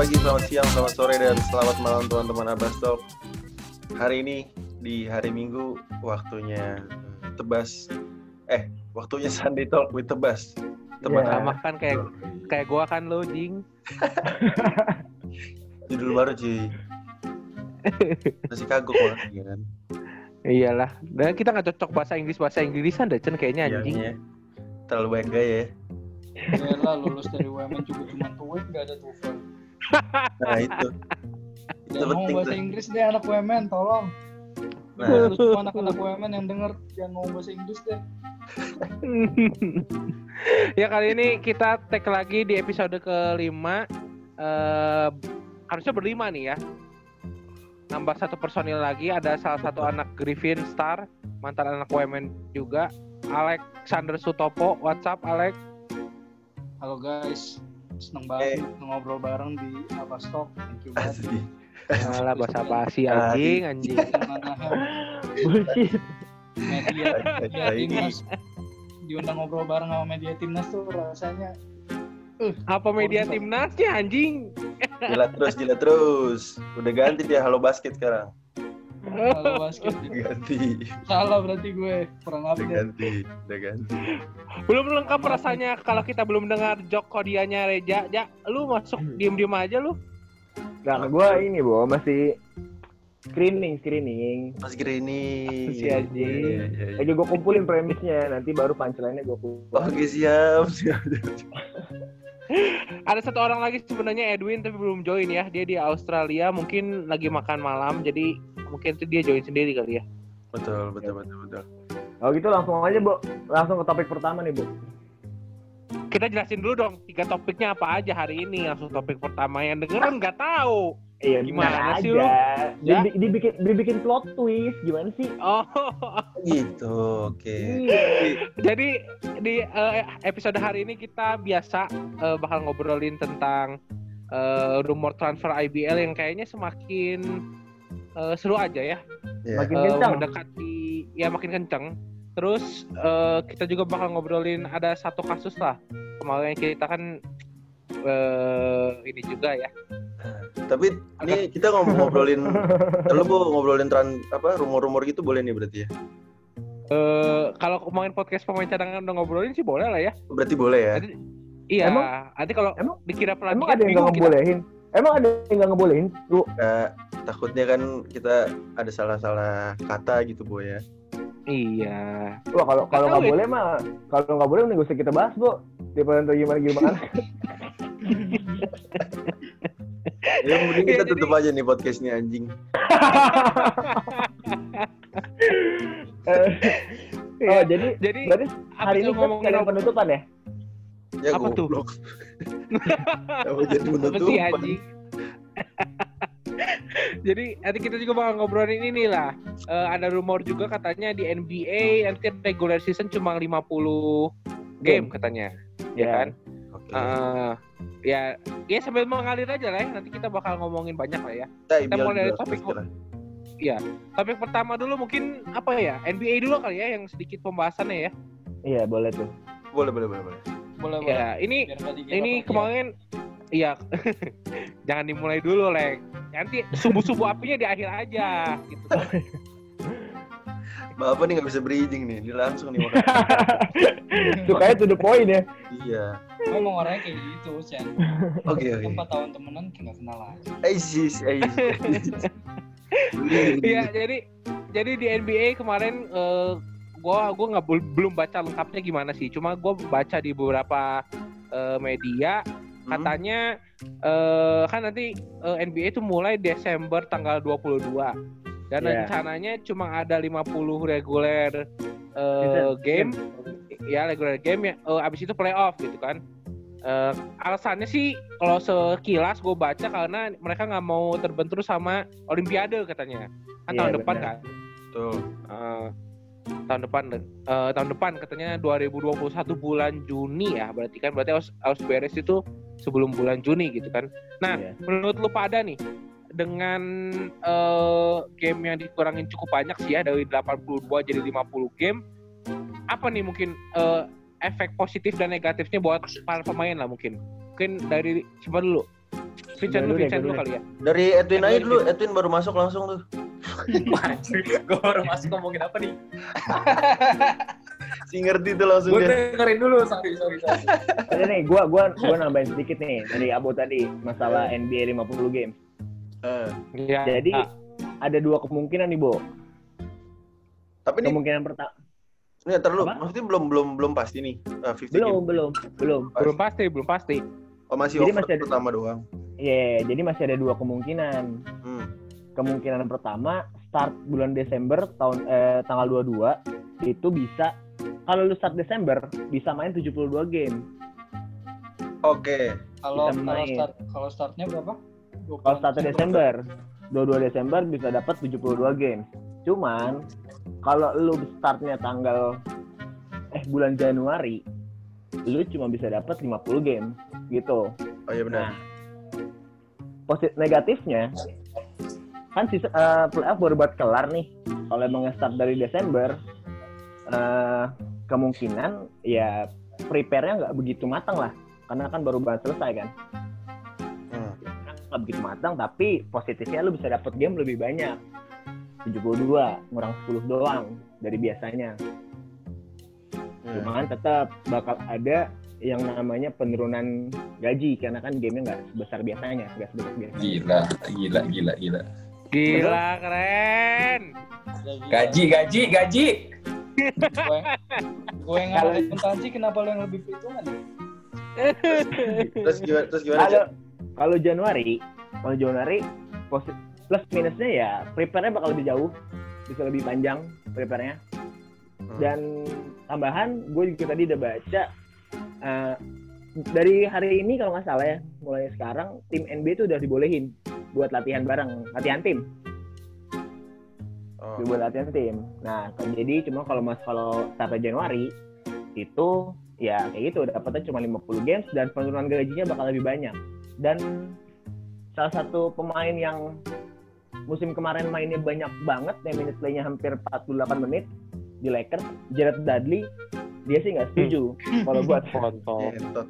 pagi, selamat siang, selamat sore, dan selamat malam teman-teman Abastok. Hari ini di hari Minggu waktunya tebas, eh waktunya Sunday Talk with Tebas. Teman Iya. Sama kan kayak kayak gua kan lo jing. judul baru cuy. Masih kagok banget ya kan? Iyalah. Dan kita nggak cocok bahasa Inggris bahasa Inggrisan deh Cen kayaknya Iya, anjing. iya. Terlalu banyak gaya ya. Bella lulus dari UMN juga cuma TOEIC gak ada TOEFL. Nah itu. Itu Jangan penting bahasa tuh. Inggris deh anak UMN, tolong. Nah, Terus semua anak-anak UMN yang denger jangan ngomong bahasa Inggris deh. ya kali ini kita tag lagi di episode kelima. Eh harusnya berlima nih ya. Nambah satu personil lagi ada salah satu anak Griffin Star, mantan anak WMN juga. Alexander Sutopo, WhatsApp Alex. Halo guys, seneng Eh. banget ngobrol bareng di Abastok. Thank you banget. Alah bahasa basi anjing anjing. Bullshit. media, media Ini. timnas diundang ngobrol bareng sama media timnas tuh rasanya Apa media timnasnya anjing? Gila terus, gila terus. Udah ganti dia Halo Basket sekarang. Kalau basket Ganti. salah berarti gue kurang update ganti. Udah ganti. Belum lengkap rasanya kalau kita belum dengar jok kodianya Reja. Ja, lu masuk diem-diem aja lu. Nah, gua ini, Bo, masih screening, screening. Mas Grini. Si anjing. Iya, iya, iya. Lagi gua kumpulin premisnya, nanti baru punchline-nya gua kumpulin. Oke siap, siap. Ada satu orang lagi sebenarnya Edwin tapi belum join ya. Dia di Australia mungkin lagi makan malam jadi mungkin itu dia join sendiri kali ya. Betul, betul, betul, betul. Kalau gitu langsung aja, Bo. Langsung ke topik pertama nih, Bu. Kita jelasin dulu dong tiga topiknya apa aja hari ini. Langsung topik pertama yang dengerin nggak tahu. Iya, Gimana sih lu? Di, Ya? di- dibikin dibikin plot twist, gimana sih? Oh, Gitu, oke. Iya. jadi di eh, episode hari ini kita biasa eh, bakal ngobrolin tentang eh, rumor transfer IBL yang kayaknya semakin eh, seru aja ya. Iya. Makin Eh, kencang. mendekati ya makin kenceng. Terus eh, kita juga bakal ngobrolin ada satu kasus lah kemarin kita kan eh, ini juga ya. Tapi ini kita ngobrolin, lu mau ngobrolin tran apa rumor-rumor gitu boleh nih berarti ya? Eh, kalau kemarin podcast pemain cadangan udah ngobrolin sih boleh lah ya. Berarti boleh ya? Nanti, iya. Emang- nanti kalau emang- dikira Emang pelantikan ada yang nggak kita. ngebolehin? Emang ada yang nggak ngebolehin? Lu Nah, takutnya kan kita ada salah-salah kata gitu boy ya. Iya. Wah kalau kalau Nggak ya. boleh mah kalau nggak boleh nggak usah kita bahas bu. Daripada ntar gimana gimana. Ya mending Iya, kita jadi- tutup aja nih podcastnya anjing. Iya. oh jadi Jadi hari ini kan ngomongin sekalian apa? penutupan ya? Ya Apa tuh? Apa jadi Apa sih penutupan? anjing? Jadi nanti kita juga bakal ngobrolin ini lah. Eh, ada rumor juga katanya di NBA nanti regular season cuma 50 game katanya. Ya kan? Eh, ya ya sambil mengalir aja lah ya. Nanti kita bakal ngomongin banyak lah ya. Kita kita mulai dari topik sekarang. Topik pertama dulu mungkin apa ya? NBA dulu kali ya yang sedikit pembahasannya ya. Iya boleh tuh. Boleh, boleh, boleh, boleh. boleh boleh Ya, ini dikira ini plagiat. kemarin iya jangan dimulai dulu lek nanti subuh subuh apinya di akhir aja gitu Bapak nih nggak bisa bridging nih, ini langsung nih. Sukanya to the point ya. iya. Emang orangnya kayak gitu, Chan. Oke, oke. Empat tahun temenan nggak kenal aja. Aisyis, Aisyis. iya jadi jadi di NBA kemarin eh, gua gua nggak bel- belum baca lengkapnya gimana sih cuma gua baca di beberapa eh, media Hmm? katanya eh, kan nanti eh, NBA itu mulai Desember tanggal 22 dan Iya. rencananya cuma ada 50 reguler Season. game ya regular game ya eh, abis itu playoff gitu kan Eh, alasannya sih kalau sekilas gue baca karena mereka nggak mau terbentur sama Olimpiade katanya kan Iya, tahun depan benar. kan Tuh. Eh, tahun depan eh, tahun depan katanya 2021 bulan Juni ya berarti kan berarti harus harus beres itu sebelum bulan Juni gitu kan nah Iya. menurut lu pada nih dengan eh, game yang dikurangin cukup banyak sih ya dari 82 jadi 50 game apa nih mungkin eh, efek positif dan negatifnya buat para pemain lah mungkin mungkin dari siapa dulu Vincent Dulu Vincent dulu lu deh. kali ya. Dari Edwin aja dulu, Edwin baru masuk langsung tuh. Gue baru masuk ngomongin apa nih? Si ngerti tuh langsung Gue dia. dengerin dulu, sorry, sorry, sorry. Ada nih, gua gua gua nambahin sedikit nih dari Abo tadi masalah NBA 50 games. Eh, Iya. Jadi Ah, ada dua kemungkinan nih, Bo. Tapi ini, Kemungkinan pertama ini ntar dulu, Apa? maksudnya belum belum belum pasti nih. eh, 50 belum, game. belum, belum. belum pasti, belum pasti. Oh masih Jadi over masih ada- pertama doang. Iya, jadi masih ada dua kemungkinan. Hmm. Kemungkinan pertama start bulan Desember tahun eh, tanggal 22 itu bisa kalau lu start Desember bisa main 72 game. Oke. Kalau Bisa kalau main. start kalau startnya berapa? Kalau startnya Desember, 22 Desember bisa dapat 72 game. Cuman kalau lu startnya tanggal eh bulan Januari, lu cuma bisa dapat 50 game gitu. Oh iya benar. Nah, positif negatifnya kan sisa eh, playoff baru buat kelar nih. Kalau emang start dari Desember, eh, kemungkinan ya prepare-nya nggak begitu matang lah, karena kan baru banget selesai kan. Hmm. Nggak begitu matang, tapi positifnya lu bisa dapet game lebih banyak. 72 ngurang 10 doang dari biasanya. Hmm. Cuman tetap bakal ada yang namanya penurunan gaji karena kan gamenya nggak sebesar biasanya, nggak sebesar biasanya. Gila, gila, gila, gila. Gila, keren. Gaji, gaji, gaji. gue gue yang ngalahin Tanji kenapa lo yang lebih perhitungan? Terus gimana? Terus gimana? Kalau Januari, kalau Januari plus minusnya ya prepare-nya bakal lebih jauh, bisa lebih panjang prepare-nya. Hmm. Dan tambahan, gue juga tadi udah baca eh, dari hari ini kalau nggak salah ya, mulai sekarang tim NBA itu udah dibolehin buat latihan bareng, latihan tim, Oh. buat latihan tim. Nah, kan jadi cuma kalau mas kalau sampai Januari itu ya kayak gitu dapatnya cuma 50 games dan penurunan gajinya bakal lebih banyak. Dan salah satu pemain yang musim kemarin mainnya banyak banget, yang minute play-nya hampir 48 menit di Lakers, Jared Dudley, dia sih nggak setuju kalau buat Kontol. Entot.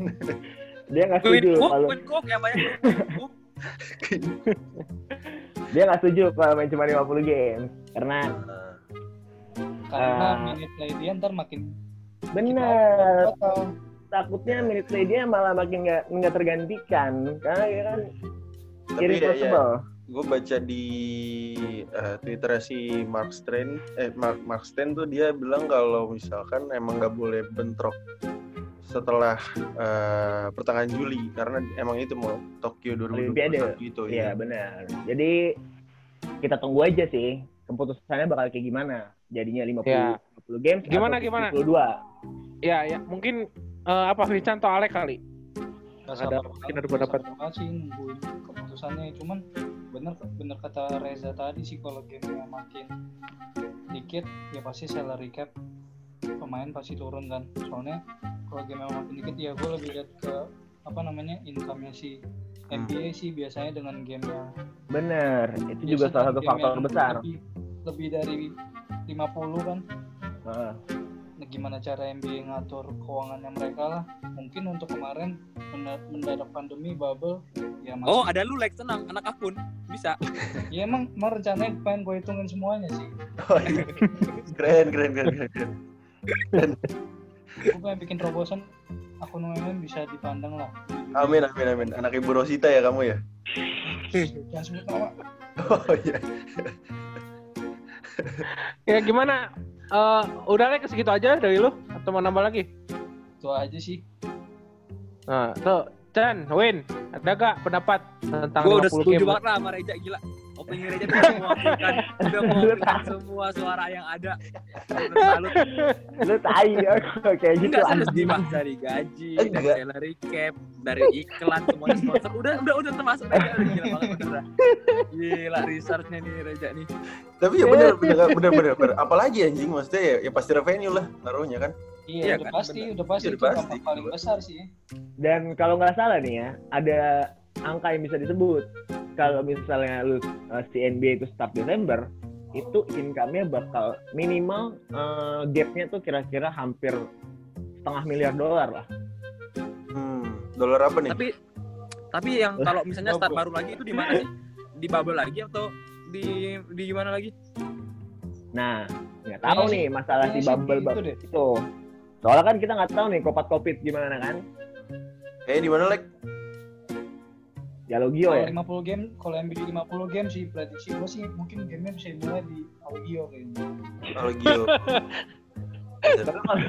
dia nggak setuju kalau dia nggak setuju kalau main cuma 50 games karena Karena Ah. minute play dia ntar makin bener takutnya minute play dia malah makin nggak nggak tergantikan karena dia kan tapi ya, ya gue baca di eh, Twitter si Mark Strain eh Mark Mark Strain tuh dia bilang kalau misalkan emang nggak boleh bentrok setelah eh, pertengahan Juli karena emang itu mau Tokyo 2021 Olimpiade. gitu Iya ya. benar. Jadi kita tunggu aja sih keputusannya bakal kayak gimana. Jadinya 50 Ya. 50 games Gimana, gimana? 52. Ya, ya, mungkin eh, apa Vincent atau Alek kali? nggak Ada- mungkin ada pendapat. sih nungguin keputusannya. Cuman bener bener kata Reza tadi sih kalau gamenya makin dikit ya pasti salary cap pemain pasti turun kan. Soalnya kalau game makin dikit ya gue lebih lihat ke apa namanya income-nya si NBA sih biasanya dengan game yang Bener, itu juga salah satu game faktor yang besar. Lebih, lebih dari 50 kan. Nah, gimana cara NBA ngatur keuangannya mereka lah. Mungkin untuk kemarin menda- mendadak pandemi bubble ya masih. Oh, ada lu like tenang, anak akun. Bisa. Ya emang, emang rencananya pengen gue hitungin semuanya sih. Oh, iya. keren keren keren keren. keren. Gue pengen bikin terobosan akun UMM bisa dipandang lah. Amin amin amin. Anak ibu Rosita ya kamu ya. Jangan sebut nama. Oh iya. Ya gimana? Eh, udah Alek segitu aja dari lu atau mau nambah lagi? Itu aja sih. Nah, tuh Chan, Win, ada gak pendapat tentang Gue udah 50 setuju game? banget lah sama Reja, gila. Opening tuh udah mewakilkan, udah mewakilkan semua suara yang ada. Lu tai ya, kayak gitu. Enggak serius anjing. Dimas dari gaji, dari salary cap, dari iklan semuanya sponsor. Udah udah udah termasuk Reja udah gila banget bener. Gila researchnya nih Reja nih. Tapi ya bener bener bener bener. bener. Apalagi anjing maksudnya ya, ya pasti revenue lah naruhnya kan. Iya, Iya udah kan, pasti, bener. udah pasti Udah itu pasti. paling besar sih. Dan kalau nggak salah nih ya, ada angka yang bisa disebut. Kalau misalnya lu uh, si NBA itu start Desember, itu income-nya bakal minimal uh, gap-nya tuh kira-kira hampir setengah miliar dolar lah. Hmm, dolar apa nih? Tapi Tapi yang kalau misalnya start baru lagi itu di mana sih? Di bubble lagi atau di di gimana lagi? Nah, nggak tahu Kayaknya nih masalah kayaknya si sih bubble bubble deh. itu. Soalnya kan kita nggak tahu nih kopat kopit gimana kan. Eh di mana lek? Ya Logio Kalau ya. 50 game, kalau MBD 50 game sih prediksi gue sih mungkin gamenya bisa dimulai di audio kayaknya. Kalau Gio. Karena kalau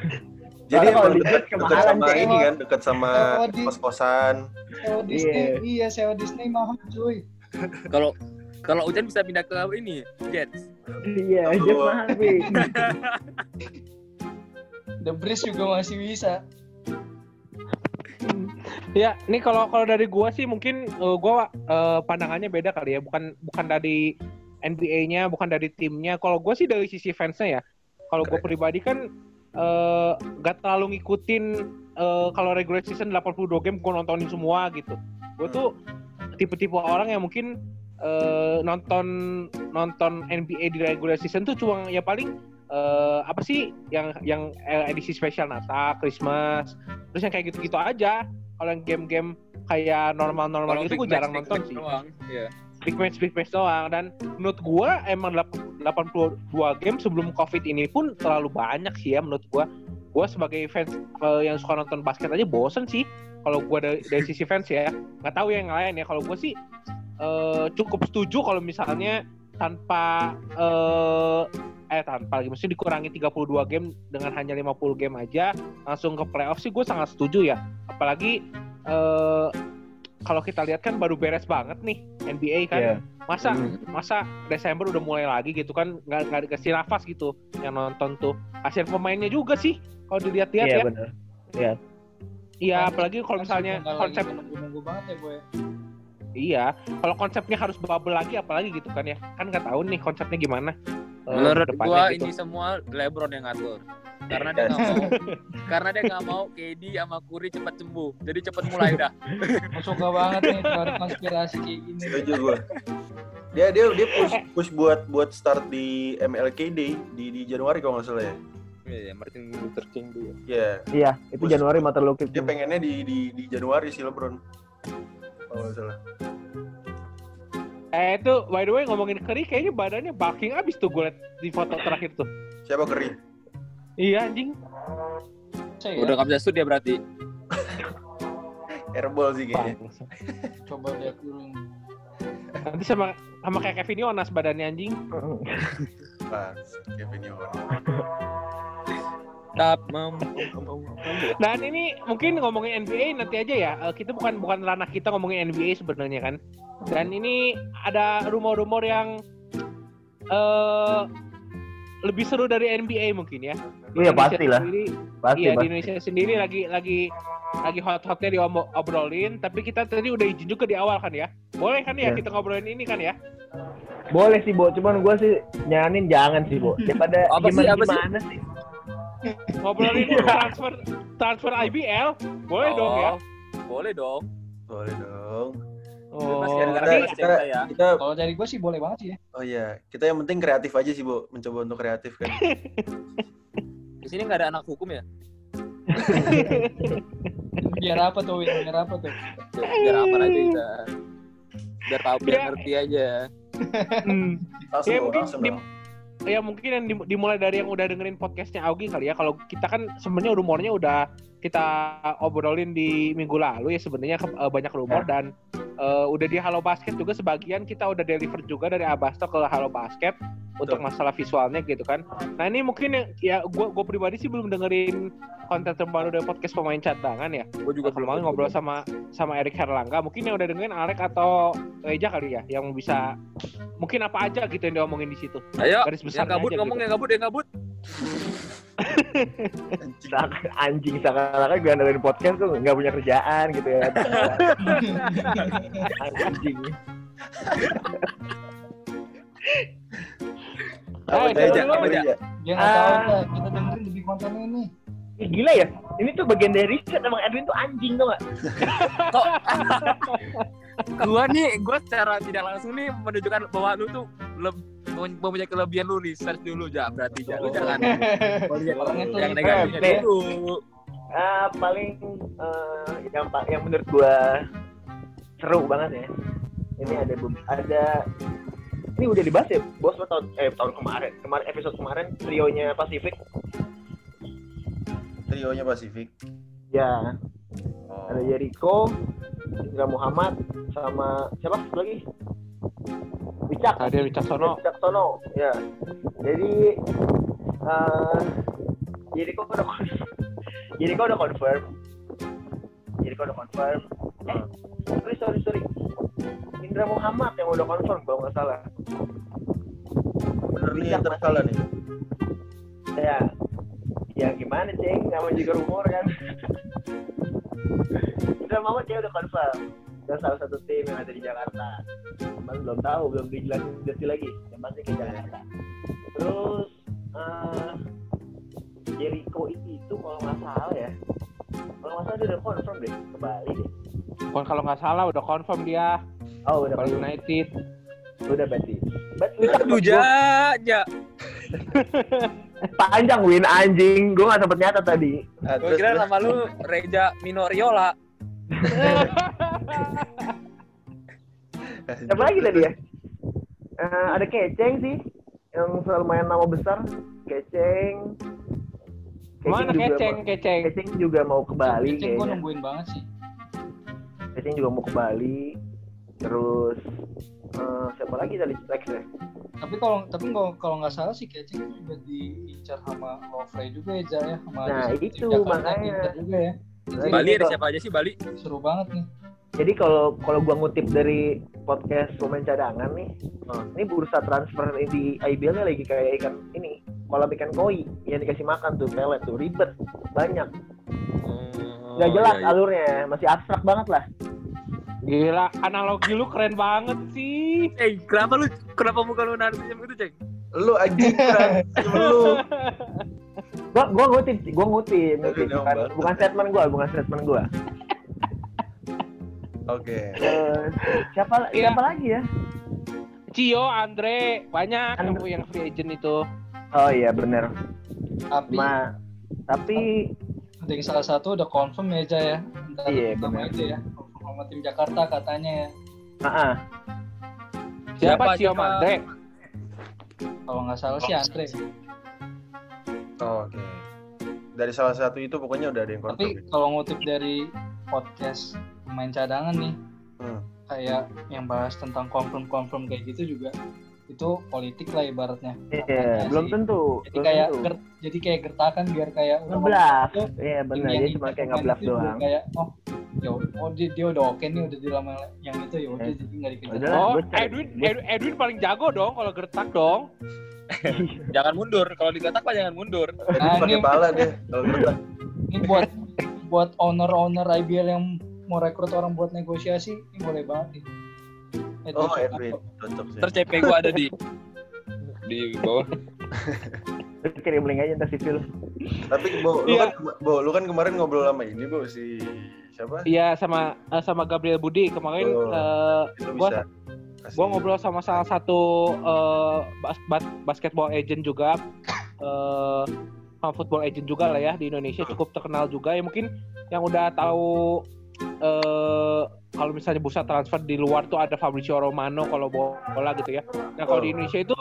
Jadi kalau emang di dekat, Jets dekat kemahalan, sama Cek. ini kan, dekat sama kos-kosan. Sewa Disney, iya sewa Disney mahal cuy. Kalau kalau hujan bisa pindah ke ini, Jets. Iya. Jeff mahal. The Breeze juga masih bisa. Ya, ini kalau kalau dari gua sih mungkin eh, gua eh, pandangannya beda kali ya, bukan bukan dari NBA-nya, bukan dari timnya. Kalau gua sih dari sisi fansnya ya. Kalau gua pribadi kan eh, gak terlalu ngikutin eh, kalau regular season 82 game gua nontonin semua gitu. Gua tuh tipe-tipe orang yang mungkin eh, nonton nonton NBA di regular season tuh cuma ya paling eh, apa sih yang yang eh, edisi spesial Natal, Christmas, terus yang kayak gitu-gitu aja. Kalau yang game-game kayak normal-normal gitu gue match, jarang big nonton match sih. doang. Iya. big match big match doang. Dan menurut gue emang 8 82 game sebelum covid ini pun terlalu banyak sih ya menurut gue gue sebagai fans eh, yang suka nonton basket aja bosen sih. Kalau gue dari, dari sisi fans ya nggak tahu yang lain ya. Kalau gue sih eh, cukup setuju kalau misalnya tanpa eh eh tanpa lagi mesti dikurangi 32 game dengan hanya 50 game aja langsung ke playoff sih gue sangat setuju ya apalagi eh kalau kita lihat kan baru beres banget nih NBA kan Iya. masa Hmm. masa Desember udah mulai lagi gitu kan nggak nggak dikasih nafas gitu yang nonton tuh kasihan pemainnya juga sih kalau dilihat-lihat Iya ya benar. iya apalagi kalau misalnya konsep nunggu-nunggu banget ya gue. iya kalau konsepnya harus bubble lagi apalagi gitu kan ya kan nggak tahu nih konsepnya gimana Menurut depannya gua gitu. ini semua LeBron yang ngatur. Karena dia nggak mau karena dia nggak mau KD sama Curry cepat sembuh. Jadi cepat mulai dah. Suka banget nih teori konspirasi kayak gini. Setuju gue. Dia dia dia push push buat buat start di MLKD di di Januari kalau nggak salah ya. Iya, Martin Luther King dulu. Iya. Iya, itu Bus- Januari Martin Luther Dia pengennya di di di Januari sih LeBron. Kalau nggak salah. Eh itu by the way ngomongin Curry kayaknya badannya bulking abis tuh gue liat di foto terakhir tuh Siapa Curry? iya anjing Saya Udah nggak bisa shoot ya berarti. Airball sih kayaknya. Coba lihat dulu. nanti sama sama kayak Kevin Yonas badannya anjing Pas Kevin Yohan. Tap mem. Dan ini mungkin ngomongin NBA nanti aja ya. Eh, Kita bukan bukan ranah kita ngomongin NBA sebenarnya kan. Dan ini ada rumor-rumor yang eh lebih seru dari NBA mungkin ya. Di Iya, Indonesia pastilah. sendiri- Pasti, iya di pasti. Indonesia sendiri lagi lagi lagi hot-hotnya diobrolin. Tapi kita tadi udah izin juga di awal kan ya. Boleh kan ya Iya. kita ngobrolin ini kan ya? Boleh sih, Bo. Cuman gue sih nyaranin jangan sih, Bo. Daripada Apa sih, gimana apa sih? gimana sih? Ngobrolin transfer transfer IBL. Boleh dong ya. Oh, Boleh dong. Boleh dong. Oh, tapi masih cerita ya. Kita Kalau dari gue sih boleh banget sih ya. oh iya, kita yang penting kreatif aja sih, Bu. Mencoba untuk kreatif kan. Di sini nggak ada anak hukum ya? Biar apa tuh, Win? Biar apa tuh? Biar apa aja kita. Biar tahu biar Ya. ngerti aja. hmm, Langsung, Ya, mungkin langsung di-. Ya mungkin yang dim- dimulai dari yang udah dengerin podcastnya Augie kali ya. Kalau kita kan sebenarnya rumornya udah kita obrolin di minggu lalu ya sebenarnya eh, banyak rumor dan eh, udah di Halo Basket juga sebagian kita udah deliver juga dari Abasto ke Halo Basket untuk masalah visualnya gitu kan. Nah ini mungkin yang ya gue gue pribadi sih belum dengerin konten terbaru dari podcast pemain cadangan ya. Gue juga kemarin ngobrol sama sama Erik Herlangga. Mungkin yang udah dengerin Alek atau Reja kali ya yang bisa mungkin apa aja gitu yang diomongin di situ. Ayo, garis yang besarnya kabut aja ngomong gitu. yang kabut, yang kabut. Seakan- anjing seakan-akan gue dengerin podcast tuh nggak punya kerjaan gitu ya. anjing. Apa aja. aja. Dia nggak tahu Ah. Kita dengerin lebih kontennya ini. Ih, gila ya. Ini tuh bagian dari riset emang Edwin tuh anjing tuh gak? Gua nih, gua secara tidak langsung nih menunjukkan bahwa lu tuh leb- mempunyai kelebihan lu research dulu ya berarti ya. Lu jangan yang Eh, dulu. Ah, paling eh, yang yang menurut gua seru banget ya. Ini ada ada ini udah dibahas ya bos lo tahun eh tahun kemarin kemarin episode kemarin trionya Pacific Trionya Pasifik. ya Oh. ada Jericho Indra Muhammad sama siapa lagi? Wicak. Hadir Wicaksono. Wicaksono ya jadi eh Jericho udah confirm. Jericho udah confirm. Jericho udah confirm. Eh sorry sorry sorry. Indra Muhammad yang udah confirm kalau nggak salah. Bener nih yang tersalah nih. ya ya gimana ceng? Namanya juga rumor kan? Indra Muhammad kayak udah confirm. Dan salah satu tim yang ada di Jakarta. Cuman belum tahu belum dijelasin detail lagi. Yang pasti ke Jakarta. Terus eh Jericho itu kalau nggak salah ya. Kalau nggak salah dia udah confirm deh ke Bali deh. Kon kalau nggak salah udah confirm dia. Oh udah Bali. United. udah berarti. Ja, ja. panjang win anjing gue nggak sempet nyata tadi Ah, Gue terus, kira nama lu Reja Minoriola. Siapa lagi tadi ya? Eh, ada Keceng sih yang selalu main nama besar. Keceng. Mana juga keceng mau- keceng? Keceng juga mau ke Bali Keceng gue nungguin banget sih. Keceng juga mau ke Bali. Terus eh, siapa lagi tadi Lex ya? Tapi kalau tapi kalau kalau nggak salah sih Keceng itu juga diincar sama Lovre juga ya Jaya sama Nah, itu makanya. juga ya. Nah, Bali jadi ada kalau- siapa aja sih Bali? Seru banget nih. Jadi kalau kalau gua ngutip dari podcast pemain cadangan nih, Hmm. ini bursa transfer di IBL nya lagi kayak ikan ini kolam ikan koi yang dikasih makan tuh pelet tuh ribet banyak nggak Oh, jelas iya, iya. alurnya masih abstrak banget lah Gila, analogi lu keren banget sih. Eh, kenapa lu kenapa muka lu narik senyum gitu, Ceng? Lu anjing lu. gua gua ngutip gua ngutip, ngutip. Bukan dong, bukan statement gua bukan statement gua Oke. Eh, siapa Iya. siapa lagi ya Cio, Andre, banyak yang, Andre. yang free agent itu. oh iya bener Tapi ma tapi ada yang salah satu udah confirm ya Jaya. Entah Iya, nama benar. itu ya. Sama tim Jakarta katanya ya. ah ah. Siapa, Siapa, Cio siapa? Andre? Kalau nggak salah sih Andre. Oh, Oke. Dari salah satu itu pokoknya udah ada yang Tapi confirm. kalau ngutip dari podcast pemain cadangan nih, Hmm. kayak yang bahas tentang confirm-confirm kayak gitu juga itu politik lah ibaratnya. Iya, Makanya belum sih. tentu Jadi belum kayak tentu. ger- jadi kayak gertakan biar kayak itu, iya benar tim yang dia cuma kayak pemain ngeblaf itu juga doang Kayak oh ya oh dia, dia udah oke nih udah di lama yang itu ya udah Eh. jadi nggak dikejar. Oh, Edwin, Edwin, Edwin paling jago dong kalau gertak dong. Jangan mundur. Kalau digatak mah jangan mundur. Nah, ini- pala deh. Kalau gertak. Ini buat buat owner-owner IBL yang mau rekrut orang buat negosiasi ini boleh banget nih. Edwin Oh. Edwin. Cocok sih. Ntar CP gua ada di di bawah. Kirim link aja ntar si Phil Tapi Bo, lu Iya. kan Bo, lu kan kemarin ngobrol sama ini, Bo, si siapa? Iya sama eh, sama Gabriel Budi kemarin Oh. Itu gua kasih- gua ngobrol sama salah satu eh, bas- bas- basketball agent juga eh sama football agent juga lah ya di Indonesia cukup terkenal juga ya mungkin yang udah tahu eh kalau misalnya bursa transfer di luar tuh ada Fabrizio Romano kalau bola gitu ya. Nah kalau di Indonesia itu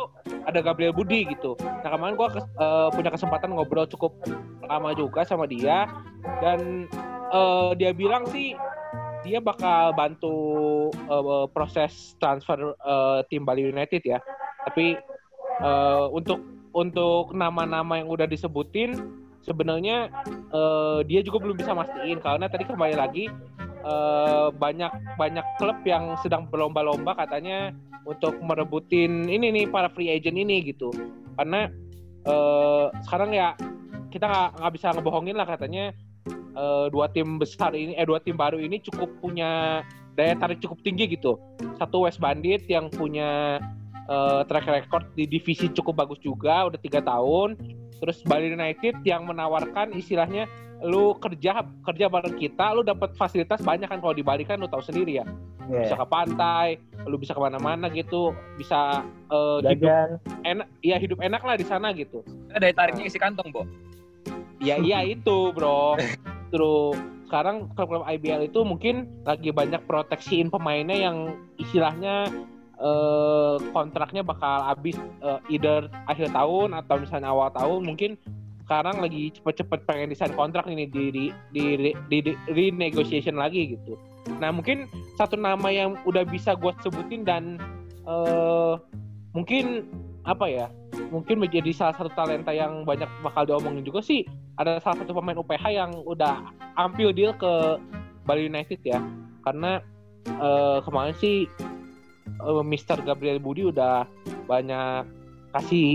ada Gabriel Budi gitu. Nah kemarin gua kes- eh, punya kesempatan ngobrol cukup lama juga sama dia dan eh, dia bilang sih dia bakal bantu eh, proses transfer eh, tim Bali United ya. Tapi eh, untuk untuk nama-nama yang udah disebutin sebenarnya eh, dia juga belum bisa mastiin karena tadi kembali lagi banyak banyak klub yang sedang berlomba-lomba katanya untuk merebutin ini nih para free agent ini gitu. Karena eh, sekarang ya kita nggak bisa ngebohongin lah katanya eh, dua tim besar ini eh dua tim baru ini cukup punya daya tarik cukup tinggi gitu. Satu West Bandit yang punya eh, track record di divisi cukup bagus juga udah tiga tahun terus Bali United yang menawarkan istilahnya lu kerja kerja bareng kita lu dapat fasilitas banyak kan kalau di Bali kan lu tahu sendiri ya bisa Iya. ke pantai lu bisa ke mana-mana gitu bisa eh, hidup enak ya hidup enak lah di sana gitu Ada daya tariknya isi kantong, Bo. ya iya itu bro terus sekarang klub-klub IBL itu mungkin lagi banyak proteksiin pemainnya yang istilahnya eh, kontraknya bakal habis eh, either akhir tahun atau misalnya awal tahun mungkin sekarang lagi cepet-cepet pengen desain kontrak ini di di di, di, di, di renegotiation lagi gitu. Nah mungkin satu nama yang udah bisa gue sebutin dan eh mungkin apa ya mungkin menjadi salah satu talenta yang banyak bakal diomongin juga sih ada salah satu pemain UPH yang udah ambil deal ke Bali United ya karena eh, kemarin sih eh, Mr. Gabriel Budi udah banyak kasih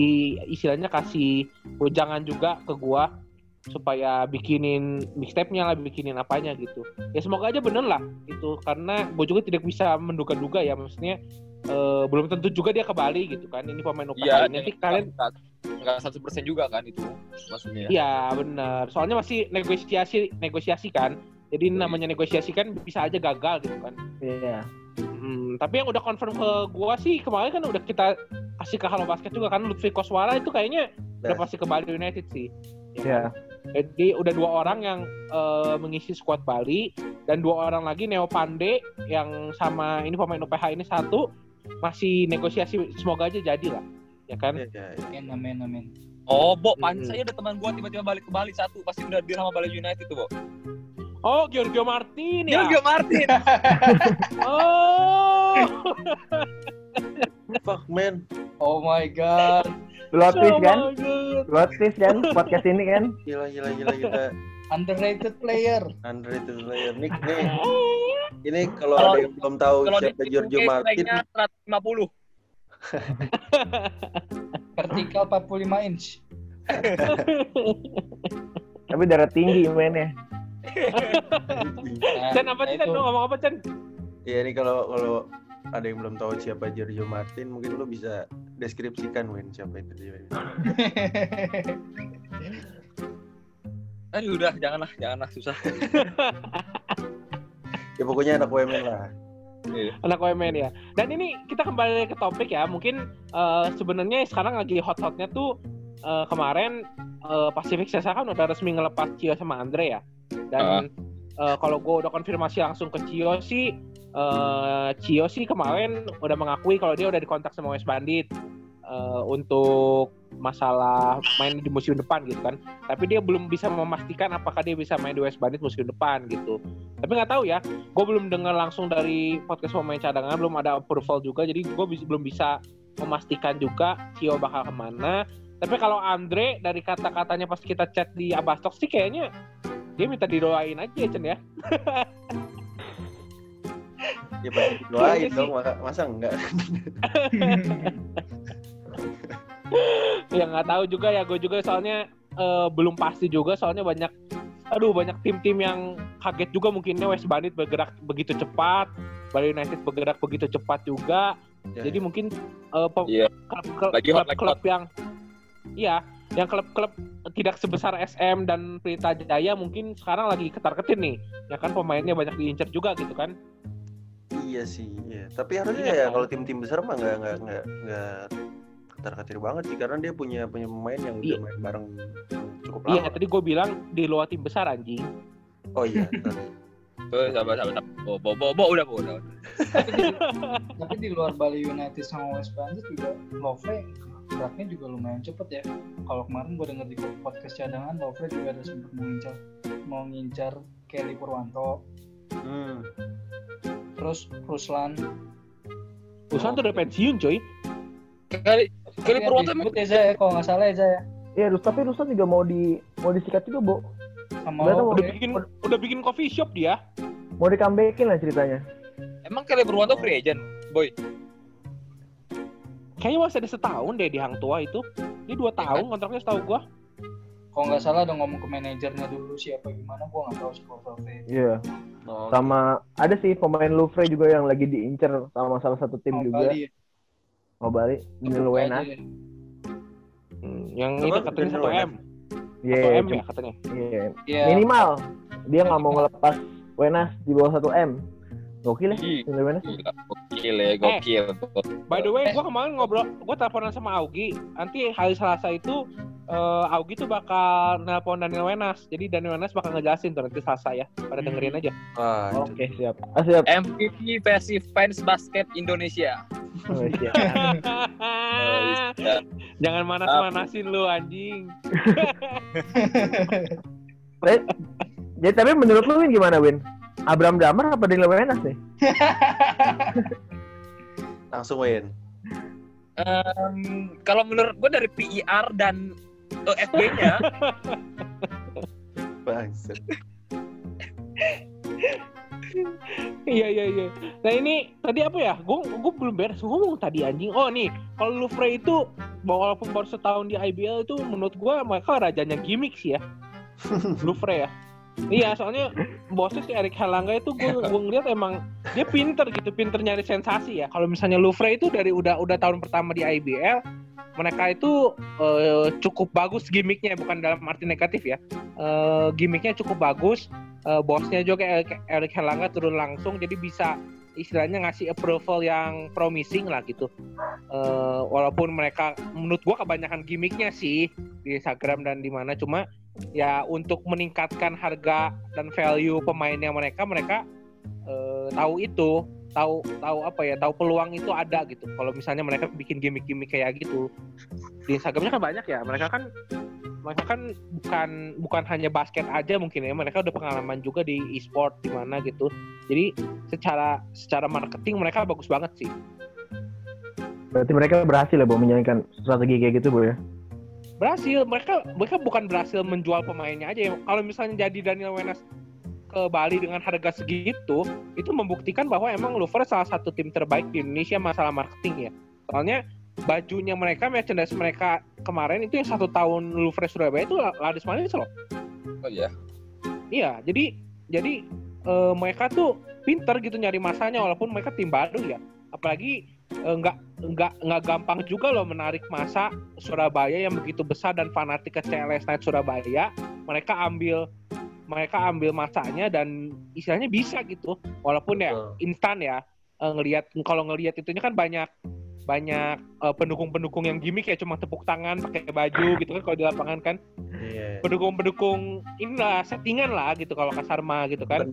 istilahnya kasih wejangan juga ke gua supaya bikinin mixtape-nya lah bikinin apanya gitu ya semoga aja bener lah itu karena gue juga tidak bisa menduga-duga ya maksudnya eh, belum tentu juga dia ke Bali gitu kan ini pemain UPH Iya, nanti kalian nggak satu persen juga kan itu maksudnya. Iya benar. Soalnya masih negosiasi negosiasi kan. Jadi namanya negosiasi kan bisa aja gagal gitu kan. Iya. Hmm, tapi yang udah confirm ke gua sih kemarin kan udah kita kasih ke Halo Basket juga kan Lutfi Koswara itu kayaknya udah pasti ke Bali United sih. Ya Iya. kan? Jadi udah dua orang yang eh, mengisi squad Bali dan dua orang lagi Neo Pande yang sama ini pemain UPH ini satu masih negosiasi semoga aja jadi lah ya kan Iya, iya, iya. Amin, amin, amin. Oh, Bo, pan Mm-mm. saya ada teman gua tiba-tiba balik ke Bali satu, pasti udah deal sama Bali United tuh, Bo. Oh Giorgio Martin ya Giorgio Martin. oh Fuck man. Oh my god. Plot twist kan? Oh twist kan? Podcast ini kan? Gila gila gila gila. Underrated player. Underrated player. Nih, nih. Ini kalau ada yang belum tahu siapa Giorgio Martin, strike-nya 150. Vertikal 45 inch. Tapi darah tinggi mainnya. Chan apa sih Chan? Lu ngomong apa Chan? ya ini kalau kalau ada yang belum tahu siapa Giorgio Martin, mungkin lu bisa deskripsikan Win siapa itu dia. Aduh, udah janganlah, janganlah susah. Ya pokoknya anak WMN lah. Anak OMN ya. Dan ini kita kembali ke topik ya. Mungkin eh, sebenarnya sekarang lagi hot-hotnya tuh eh, kemarin eh, Pacific Sesa kan udah resmi ngelepas Cio sama Andre ya. Dan eh, kalau gue udah konfirmasi langsung ke Cio sih, eh, Cio sih kemarin udah mengakui kalau dia udah dikontak sama West Bandit eh, untuk masalah main di musim depan gitu kan. Tapi dia belum bisa memastikan apakah dia bisa main di West Bandit musim depan gitu. Tapi nggak tahu ya, gue belum dengar langsung dari podcast pemain cadangan, belum ada approval juga, jadi gue belum bisa memastikan juga Cio bakal ke mana. Tapi kalau Andre dari kata-katanya pas kita chat di Abastok sih kayaknya dia minta didoain aja Cen ya. Ya pasti doain Kayaknya dong, masa, masa enggak? ya nggak tahu juga ya gue juga soalnya eh, belum pasti juga soalnya banyak aduh banyak tim-tim yang kaget juga mungkinnya West Bandit bergerak begitu cepat Bali United bergerak begitu cepat juga Ya, jadi mungkin eh, pem- Iya. klub-klub Lagi hot, lagi klub yang iya yang klub-klub tidak sebesar SM dan Pelita Jaya mungkin sekarang lagi ketar-ketir nih ya kan pemainnya banyak diincar juga gitu kan Iya sih, iya. Tapi harusnya Iya ya kan? kalau tim-tim besar mah nggak nggak nggak nggak ketar-ketir banget sih karena dia punya punya pemain yang udah Iya. main bareng cukup iya lama. tadi gue bilang di luar tim besar anjing Oh iya. Tuh, sabar, sabar, sabar. Bo, bo, bo, bo, udah, bo, udah. udah. tapi, di, tapi di luar Bali United sama West Bandit juga Lovre geraknya juga lumayan cepet ya kalau kemarin gue denger di podcast cadangan Lovre juga ada sempat mau ngincar mau ngincar Kelly Purwanto Hmm. terus Ruslan Usan tuh udah pensiun coy Kali, kali Iya, Purwanto emang ya kalau nggak salah ya ya Iya, Rus- tapi Ruslan juga mau di mau disikat juga, Bo. sama udah Lovre bikin udah bikin coffee shop dia Mau di comebackin lah ceritanya. emang kali Purwanto free agent, boy. Kayaknya masih ada setahun deh di Hang Tua itu ini dua tahun kontraknya setahu gua kalau nggak salah udah ngomong ke manajernya dulu siapa gimana gue nggak tahu sih kalau Iya. Oh, Sama ada sih pemain Louvre juga yang lagi diincer sama salah satu tim mau juga. Bali. Mau balik. Ya. Hmm, yang Apa? itu katanya satu M Iya, satu M cuma- ya katanya iya. Iya. Minimal dia nggak mau ngelepas Wenas di bawah 1 M. Gokil ya. Gila, gokil ya, gokil. By the way, gue kemarin ngobrol, gue teleponan sama Augie. Nanti hari Selasa itu eh Augie tuh bakal nelpon Daniel Wenas. Jadi Daniel Wenas bakal ngejelasin tuh nanti Selasa ya. Pada Hmm. dengerin aja. Ah, Oke, siap. Ah, siap. MVP versi fans basket Indonesia. Oh, siap. iya. Jangan manas-manasin lu anjing. Eh, Jadi tapi menurut lu Win gimana Win? Abraham Damar apa Daniel Wenas nih? langsung win. Em, kalau menurut gue dari PIR dan FB-nya, Bangset. Iya iya iya. Nah ini tadi apa ya? Gue gue belum beres ngomong tadi anjing. Oh nih, kalau Louvre itu walaupun baru setahun di IBL itu menurut gue mereka rajanya gimmick sih ya. Louvre ya. Iya, soalnya bosnya si Erik Helangga itu gue gue ngeliat emang dia pinter gitu, pinter nyari sensasi ya. Kalau misalnya Louvre itu dari udah udah tahun pertama di IBL, mereka itu eh, cukup bagus gimmicknya, bukan dalam arti negatif ya. Eh, gimmicknya cukup bagus, eh, bosnya juga Erik, Erik Helangga turun langsung, jadi bisa istilahnya ngasih approval yang promising lah gitu. Eh, walaupun mereka menurut gua kebanyakan gimmicknya sih di Instagram dan di mana, cuma ya untuk meningkatkan harga dan value pemainnya mereka mereka eh, tahu itu tahu tahu apa ya tahu peluang itu ada gitu. Kalau misalnya mereka bikin gimmick-gimmick kayak gitu di Instagramnya kan banyak ya. Mereka kan mereka kan bukan bukan hanya basket aja mungkin ya. Mereka udah pengalaman juga di e-sport di mana gitu. Jadi secara secara marketing mereka bagus banget sih. Berarti mereka berhasil ya Bu menjalankan strategi kayak gitu Bu ya? Berhasil mereka mereka bukan berhasil menjual pemainnya aja ya. kalau misalnya jadi Daniel Wenas ke Bali dengan harga segitu itu membuktikan bahwa emang Louvre salah satu tim terbaik di Indonesia masalah marketing ya soalnya bajunya mereka merchandise mereka kemarin itu yang satu tahun Louvre Surabaya itu laris manis loh oh iya. iya jadi jadi eh, mereka tuh pinter gitu nyari masanya walaupun mereka tim baru ya apalagi nggak nggak nggak gampang juga loh menarik masa Surabaya yang begitu besar dan fanatik ke CLS Night Surabaya. Mereka ambil mereka ambil masanya dan istilahnya bisa gitu. Walaupun ya instan ya eh, ngelihat kalau ngelihat itunya kan banyak banyak eh, pendukung-pendukung yang gimmick ya cuma tepuk tangan pakai baju gitu kan kalau di lapangan kan. Iya. pendukung-pendukung inilah settingan lah gitu kalau kasar mah gitu kan.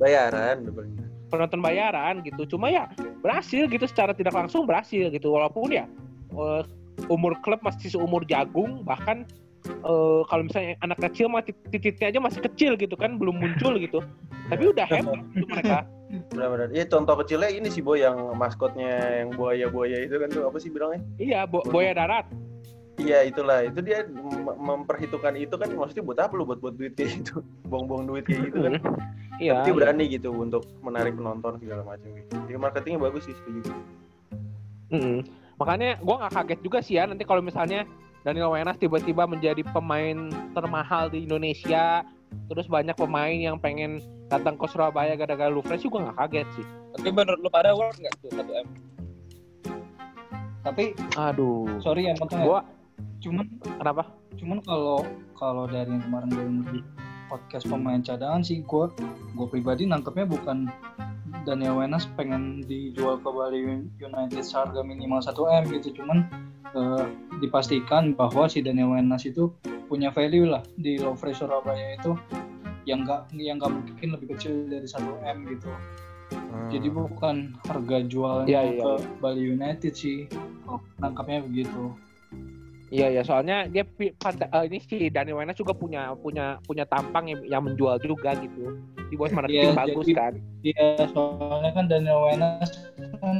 Penonton bayaran gitu. Cuma ya berhasil gitu secara tidak langsung berhasil gitu. Walaupun ya eh, umur klub masih seumur jagung bahkan eh, kalau misalnya anak kecil mah tit- titiknya aja masih kecil gitu kan belum muncul gitu. Tapi udah hebat gitu mereka. Benar-benar. Iya contoh kecilnya ini sih Boy yang maskotnya yang buaya-buaya itu kan tuh apa sih bilangnya? iya bo boya darat Iya itulah. Itu dia mem- memperhitungkan itu kan maksudnya buat apa lu? Buat buat duit kayak gitu buang-buang duit kayak gitu kan. Iya. Dia berani gitu untuk menarik penonton segala macam gitu. Jadi marketingnya bagus sih setuju. Mm-mm. makanya gue nggak kaget juga sih ya nanti kalau misalnya Daniel Wenas tiba-tiba menjadi pemain termahal di Indonesia terus banyak pemain yang pengen datang ke Surabaya gara-gara Louvre sih gue nggak kaget sih. Tapi menurut lu pada worth nggak tuh 1 M? Tapi aduh. Sorry ya potong ya. Cuman kenapa? cuman kalau kalau dari yang kemarin gue di podcast pemain cadangan sih gue gue pribadi nangkepnya bukan Daniel Wenas pengen dijual ke Bali United seharga minimal 1 m gitu. Cuman eh, dipastikan bahwa si Daniel Wenas itu punya value lah di Louvre Surabaya itu yang enggak yang nggak mungkin lebih kecil dari 1 m gitu. Jadi bukan harga jualnya Iya, iya, ke Bali United sih nangkapnya begitu Iya ya soalnya dia eh, ini si Daniel Wenas juga punya punya punya tampang yang, yang menjual juga gitu di bos marketing Iya, bagus jadi- kan Iya, soalnya kan Daniel Wenas kan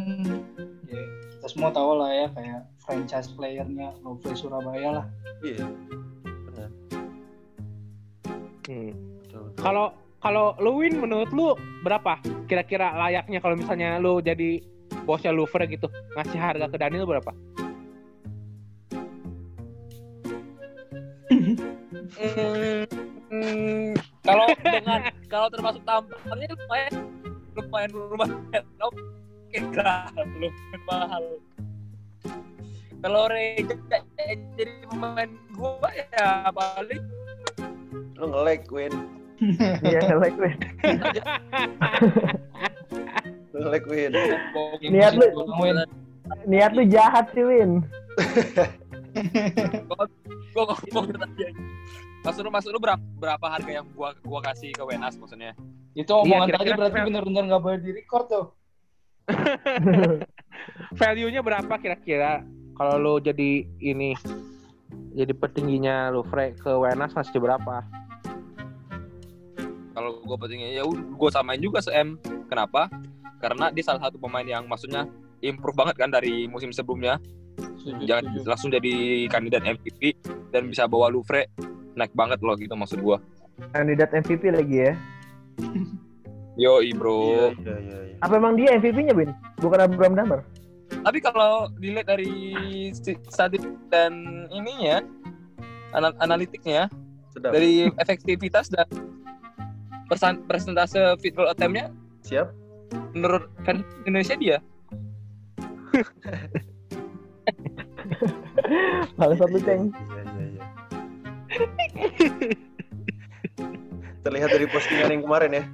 ya, kita semua tahu lah ya kayak franchise playernya Louvre Surabaya lah. iya Hmm. Kalau kalau lu win menurut lu berapa kira-kira layaknya kalau misalnya lu jadi bosnya Louvre gitu ngasih harga ke Daniel berapa? Hmm, hmm, kalau dengan kalau termasuk tampangnya lumayan lumayan lumayan oke enggak lumayan mahal. Kalau Reja jadi pemain gua ya paling lu nge-lag Win Iya, like Win. lu Jelek Win. Niat lu-. Niat lu jahat sih, Win. Gua ngomong tadi aja. Maksud lu, maksud lu berapa, berapa harga yang gua gua kasih ke Wenas maksudnya? Itu omongan Iya, tadi berarti bener-bener nggak boleh di record tuh. Value-nya berapa kira-kira kalau lu jadi ini jadi petingginya lu Fre ke Wenas masih berapa? Kalau gua pentingnya ya gua samain juga se M. Kenapa? Karena dia salah satu pemain yang maksudnya improve banget kan dari musim sebelumnya. Setuju, Jangan setuju. langsung jadi kandidat MVP dan bisa bawa Louvre naik banget loh gitu maksud gua. Kandidat MVP lagi ya. Iya, bro. iya, iya. iya. Apa emang dia MVP-nya, Win? Bukan Abraham Damar? Tapi kalau dilihat dari sti- statistik dan ininya anal- analitiknya Sedap. dari efektivitas dan persan- persentase field goal attempt-nya Siap? menurut fans Indonesia dia Bangsat lu, Ceng. Iya, iya, iya. Terlihat dari postingan yang kemarin ya.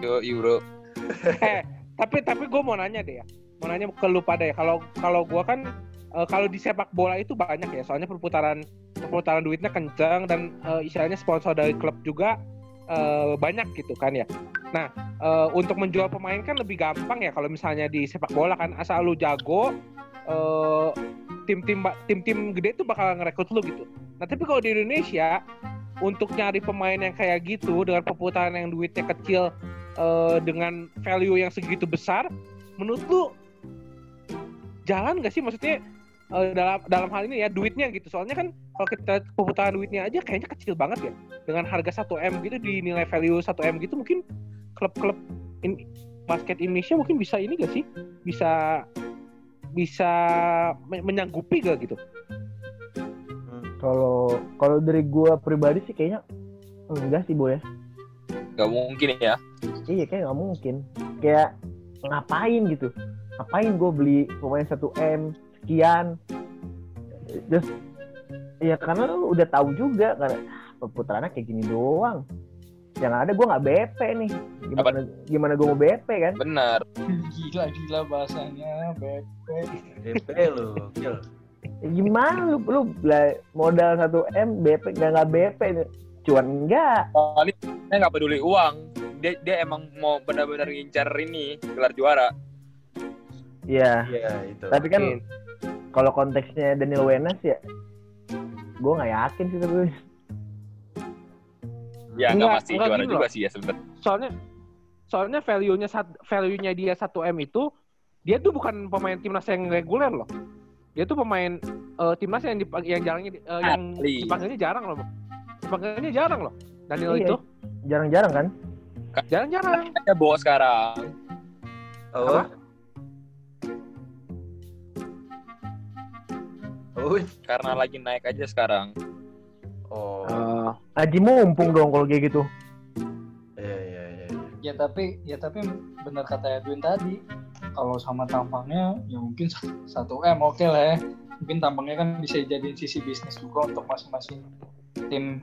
yo bro eh, tapi tapi gue mau nanya deh ya. Mau nanya ke lu pada ya. Kalau kalau gue kan eh, kalau di sepak bola itu banyak ya. Soalnya perputaran perputaran duitnya kencang dan eh, istilahnya sponsor dari klub juga eh, banyak gitu kan ya. Nah, eh, untuk menjual pemain kan lebih gampang ya kalau misalnya di sepak bola kan asal lu jago eh, tim-tim tim-tim gede tuh bakal ngerekrut lu gitu. Nah, tapi kalau di Indonesia untuk nyari pemain yang kayak gitu dengan perputaran yang duitnya kecil eh, dengan value yang segitu besar, menurut lu jalan gak sih? Maksudnya eh, dalam dalam hal ini ya duitnya gitu. Soalnya kan kalau kita perputaran duitnya aja kayaknya kecil banget ya. Dengan harga 1 m gitu dinilai value 1 m gitu mungkin klub-klub basket Indonesia mungkin bisa ini gak sih? Bisa bisa men- menyanggupi gak gitu Kalau kalau dari gua pribadi sih kayaknya enggak sih, Boy. ya. gak mungkin ya Iya, kayak nggak mungkin. Kayak ngapain gitu? Ngapain gue beli pemain 1 M sekian? Terus ya karena lu udah tahu juga karena ah, perputarannya kayak gini doang. Yang ada gue nggak BP nih. Gimana gimana gue mau BP kan? benar Gila gila bahasanya BP. Lu. Gil. Ya gimana lu lu modal 1 M BP nggak nggak BP cuan enggak kali dia nggak peduli uang dia dia emang mau benar-benar ngincar ini gelar juara Iya. Iya, itu. Tapi kan kalau konteksnya Daniel Wenas ya gue nggak yakin sih tapi ya nggak Enggak, pasti enggak juara juga loh. sih ya sebenarnya soalnya soalnya value-nya value-nya dia 1 M itu dia tuh bukan pemain timnas yang reguler loh. Dia tuh pemain eh, timnas yang dipang- yang jarangnya di- eh, yang dipanggilnya jarang loh. Dipanggilnya jarang loh. Daniel Iya. itu jarang-jarang kan jarang-jarang. ada bawa sekarang Oh. Oh. karena lagi naik aja sekarang Oh. Eh, Aji mumpung dong kalau kayak gitu Iya, iya, iya. iya. Ya tapi ya tapi benar kata Edwin tadi. Kalau sama tampangnya ya mungkin satu M oke lah ya. Mungkin tampangnya kan bisa jadiin sisi bisnis juga untuk masing-masing tim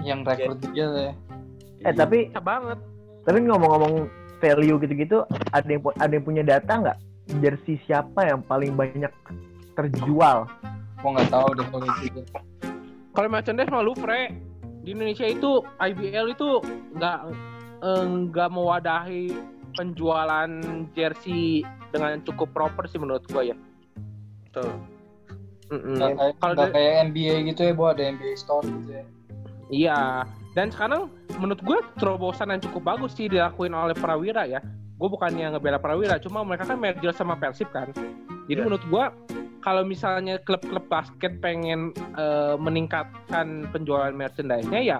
yang rekrut dia lah ya. eh tapi bisa banget. tapi ngomong-ngomong value gitu-gitu ada yang ada yang punya data nggak jersey siapa yang paling banyak terjual Gua nggak tahu deh kalau itu. Kalau merchandise mah Louvre di Indonesia itu IBL itu nggak eh, nggak mewadahi penjualan jersey dengan cukup proper sih menurut gua ya. Tuh. Mm-mm. Nggak kayak, Kalau kayak NBA gitu ya, Bu ada NBA store gitu ya. Iya, dan sekarang menurut gue terobosan yang cukup bagus sih dilakuin oleh Prawira ya. Gue bukannya ngebela Prawira, cuma mereka kan merger sama Persib kan. Jadi Iya. menurut gue kalau misalnya klub-klub basket pengen eh, meningkatkan penjualan merchandise-nya ya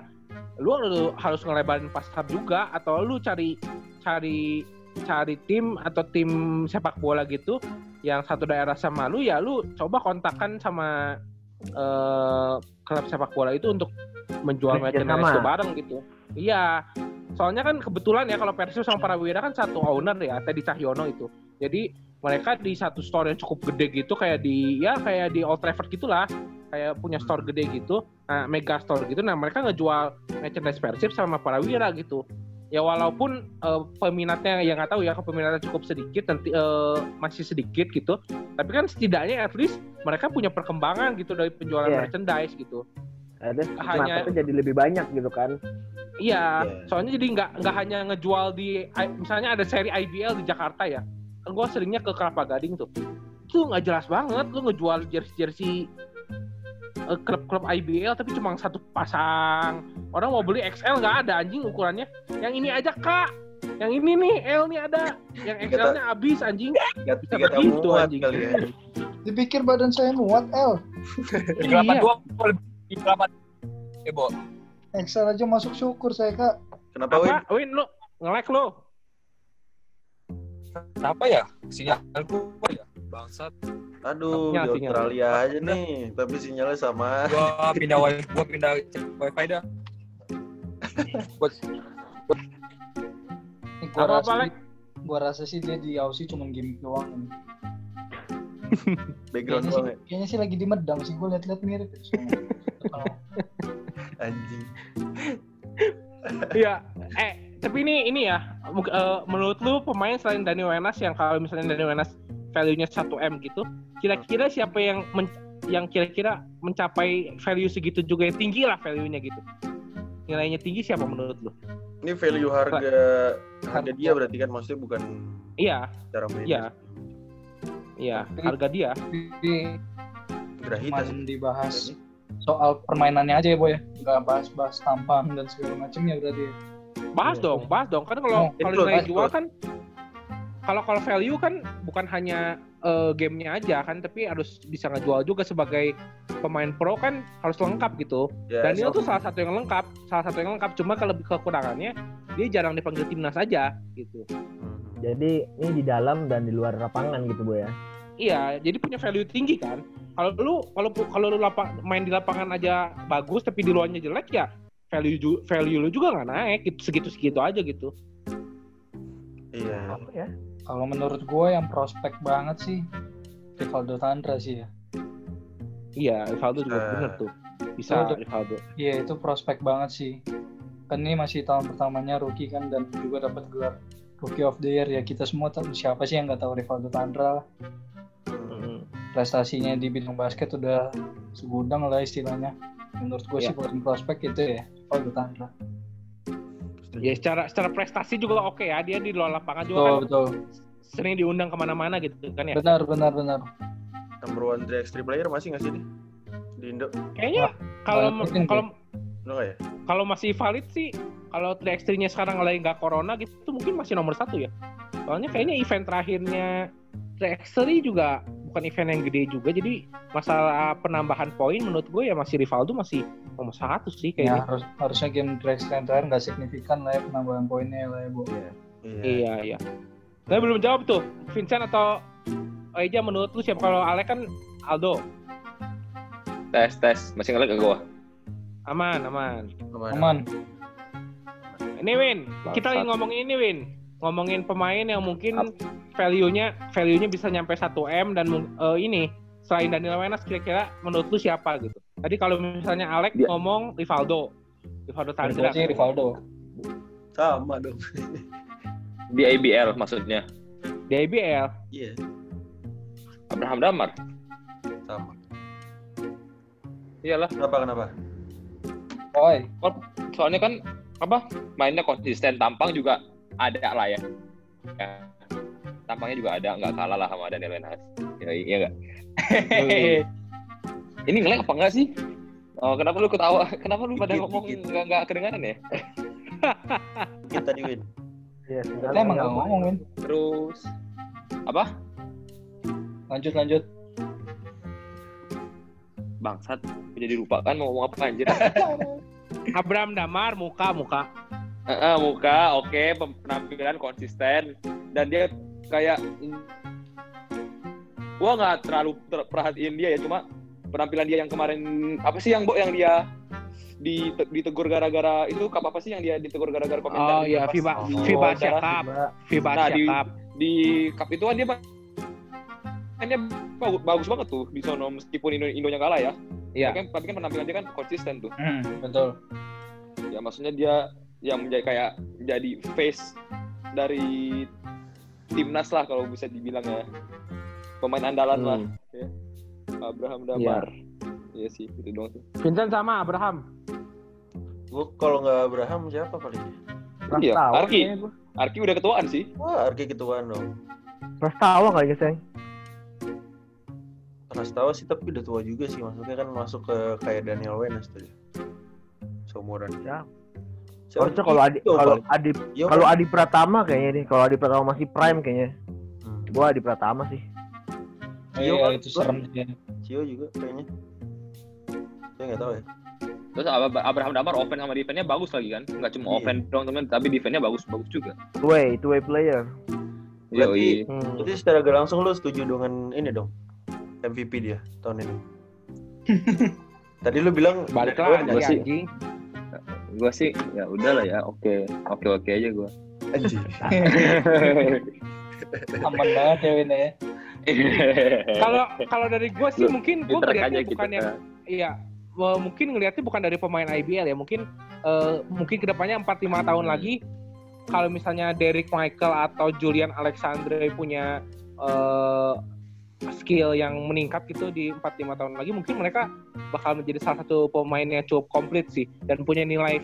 lu, lu harus ngelebarin pasar juga atau lu cari cari cari tim atau tim sepak bola gitu yang satu daerah sama lu ya lu coba kontakkan sama eh, klub sepak bola itu untuk menjual merchandise itu bareng gitu. Iya. Soalnya kan kebetulan ya kalau Persib sama Prawira kan satu owner ya, Teddy Cahyono itu. Jadi mereka di satu store yang cukup gede gitu kayak di ya kayak di Old Trafford gitulah. Kayak punya store gede gitu, nah, mega store gitu. Nah, mereka ngejual merchandise Persib sama Prawira gitu. ya walaupun eh, peminatnya ya nggak tahu ya peminatnya cukup sedikit nanti eh, masih sedikit gitu tapi kan setidaknya at least mereka punya perkembangan gitu dari penjualan Iya. merchandise gitu ada Hanya- jadi lebih banyak gitu kan iya Iya. soalnya jadi nggak nggak hanya ngejual di misalnya ada seri IBL di Jakarta ya gue seringnya ke Kelapa Gading tuh itu nggak jelas banget lu ngejual jersey jersey eh, klub-klub IBL tapi cuma satu pasang orang mau beli XL nggak ada anjing ukurannya yang ini aja kak yang ini nih L nih ada yang XL-nya habis anjing Bisa begitu, anjing. kali ya. Dipikir badan saya muat, L. Di Iya. delapan dua di delapan. Eh, Bo. Excel aja masuk syukur saya, Kak. Kenapa Win? apa Win lu nge-like lu Kenapa ya? Sinyalku apa ya? Bangsat. Aduh, Sinyal, di sinyal. Australia aja nih, tapi sinyalnya sama. Gua pindah wifi, gua pindah wifi dah. Buat gua Apa, rasa, apa, Lek? gua rasa sih dia di Aussie cuma gimmick doang. Background Kayaknya sih, doang ya. kayaknya sih lagi di Medang sih, gua liat-liat mirip. Anjing. Iya, eh tapi ini ini ya, eh, menurut lu pemain selain Dani Wenas yang kalau misalnya Dani Wenas value-nya 1 m gitu, kira-kira siapa yang men- yang kira-kira mencapai value segitu juga yang tinggi lah value-nya gitu. Nilainya tinggi siapa menurut lu? Ini value harga harga dia berarti kan maksudnya bukan Iya, cara mainnya. Iya. iya, harga dia. Tapi Grahita sih. cuman dibahas soal permainannya aja ya, Boy. ya. Nggak bahas-bahas tampang dan segala macamnya berarti. Bahas Iya. dong, bahas dong. Kan kalau Oh, kalau nilai jual kan kalau kalau value kan bukan hanya eh, gamenya aja kan, tapi harus bisa ngejual juga sebagai pemain pro kan harus lengkap gitu. Ya, Daniel so- tuh salah satu yang lengkap, salah satu yang lengkap. Cuma kalau kekurangannya dia jarang dipanggil timnas aja gitu. Hmm. jadi ini di dalam dan di luar lapangan gitu bu ya Iya, jadi punya value tinggi kan. Kalau lu kalau kalau lu lapang, main di lapangan aja bagus tapi di luarnya jelek ya value ju- value lu juga nggak naik gitu segitu segitu aja gitu. Iya. apa ya Kalau menurut gue yang prospek banget sih Rivaldo Tandra sih ya. Iya, Rivaldo juga Eh. bener tuh. Bisa Betul. Rivaldo. Iya itu prospek banget sih. Kan ini masih tahun pertamanya rookie kan dan juga dapat gelar Rookie of the Year ya kita semua tahu siapa sih yang nggak tahu Rivaldo Tandra Mm. prestasinya di bidang basket udah segudang lah istilahnya. Menurut gue sih Iya. paling prospek itu ya Rivaldo Tandra. Ya secara secara prestasi juga oke ya dia di luar lapangan juga Betul kan betul. sering diundang ke mana-mana gitu kan ya. Benar benar benar. Number one 3x3 player masih nggak sih di, di Indo? Kayaknya kalau kalau ya? kalau masih valid sih kalau 3x3-nya sekarang lagi nggak corona gitu mungkin masih nomor satu ya. Soalnya kayaknya event terakhirnya 3x3 juga bukan event yang gede juga jadi masalah penambahan poin menurut gue ya masih Rivaldo masih nomor satu sih Ya kayaknya. harus harusnya game Drex terakhir nggak signifikan lah ya penambahan poinnya lah ya bu. Iya. Iya iya. Saya belum jawab tuh Vincent atau Eja menurut lu siapa kalau Alek kan Aldo Tes, tes. Masih ngelag gak gua? aman aman. Aman. Aman. Ini Win, kita lagi ngomongin ini Win, ngomongin pemain yang mungkin value-nya value-nya bisa nyampe 1 m dan eh, ini selain Daniel Wenas kira-kira menurut lu siapa gitu? Tadi kalau misalnya Alex Dia- ngomong Rivaldo, Rivaldo Tandra. sih Rivaldo. Sama dong. Di ABL maksudnya. Di IBL. Iya, Abraham Damar. sama. Iyalah. Kenapa kenapa? Oi, Soalnya kan apa? Mainnya konsisten, tampang juga ada lah ya. ya. Tampangnya juga ada, nggak kalah lah sama Daniel Wenas. Ya, iya nggak? Ini ngelag apa enggak sih? Oh, kenapa lu ketawa? Kenapa lu pada ngomong nggak nggak kedengaran ya? Kita di win. Iya, kita emang nggak ngomong Win. Terus apa? Lanjut lanjut. Bangsat, jadi lupa kan mau ngomong apa anjir. Abraham Damar muka muka. Heeh, muka oke, penampilan konsisten dan dia kayak gua nggak terlalu ter- perhatiin dia ya, cuma penampilan dia yang kemarin apa sih yang Bo yang dia di ditegur gara-gara itu cup apa sih yang dia ditegur gara-gara komentar Oh iya pas FIBA di FIBA? Asia Cup, FIBA Nah, Asia di- Cup. di cup itu kan dia mainnya bagus, bagus banget tuh di sono meskipun Indo Indonya kalah ya. Iya. Tapi kan, tapi kan penampilan dia kan konsisten tuh. Hmm, betul. Ya maksudnya dia yang menjadi kayak jadi face dari timnas lah kalau bisa dibilang ya pemain andalan lah Hmm. ya. Abraham Damar iya sih itu doang sih Vincent sama Abraham. Gue kalau nggak Abraham siapa paling? iya Arki. Arki udah ketuaan sih Wah, Arki ketuaan dong. Prastawa kali Seng. Prastawa sih tapi udah tua juga sih maksudnya kan masuk ke kayak Daniel Wenas tuh. Seumuran. Siapa? Harusnya kalau Adi kalau. Adi kalau Adi Pratama kayaknya nih, kalau Adi Pratama masih prime kayaknya. Hmm. Gua Adi Pratama sih. Cio Iya kan? itu serem sih. Cio juga kayaknya. Saya nggak tahu ya. terus Ab- Abraham Damar offense sama defense-nya bagus lagi kan nggak cuma Iya. offense doang temen tapi defense-nya bagus bagus juga Two way, two way player. Berarti- Yoi. Hmm. Jadi secara gak langsung lu setuju dengan ini dong MVP dia tahun ini. Tadi lu bilang Balik lagi Wenas. sih. anjing. gue sih ya udah lah ya oke oke oke aja gue Anjing. Aman banget ya Win ya. Kalau kalau dari gue sih Lu- mungkin gue ngeliatnya gitu bukan yang iya mungkin ngelihatnya bukan dari pemain IBL ya mungkin eh, mungkin ke depannya 4-5 tahun lagi kalau misalnya Derek Michael atau Julian Alexandre punya eh, skill yang meningkat gitu di 4-5 tahun lagi mungkin mereka bakal menjadi salah satu pemain yang cukup komplit sih dan punya nilai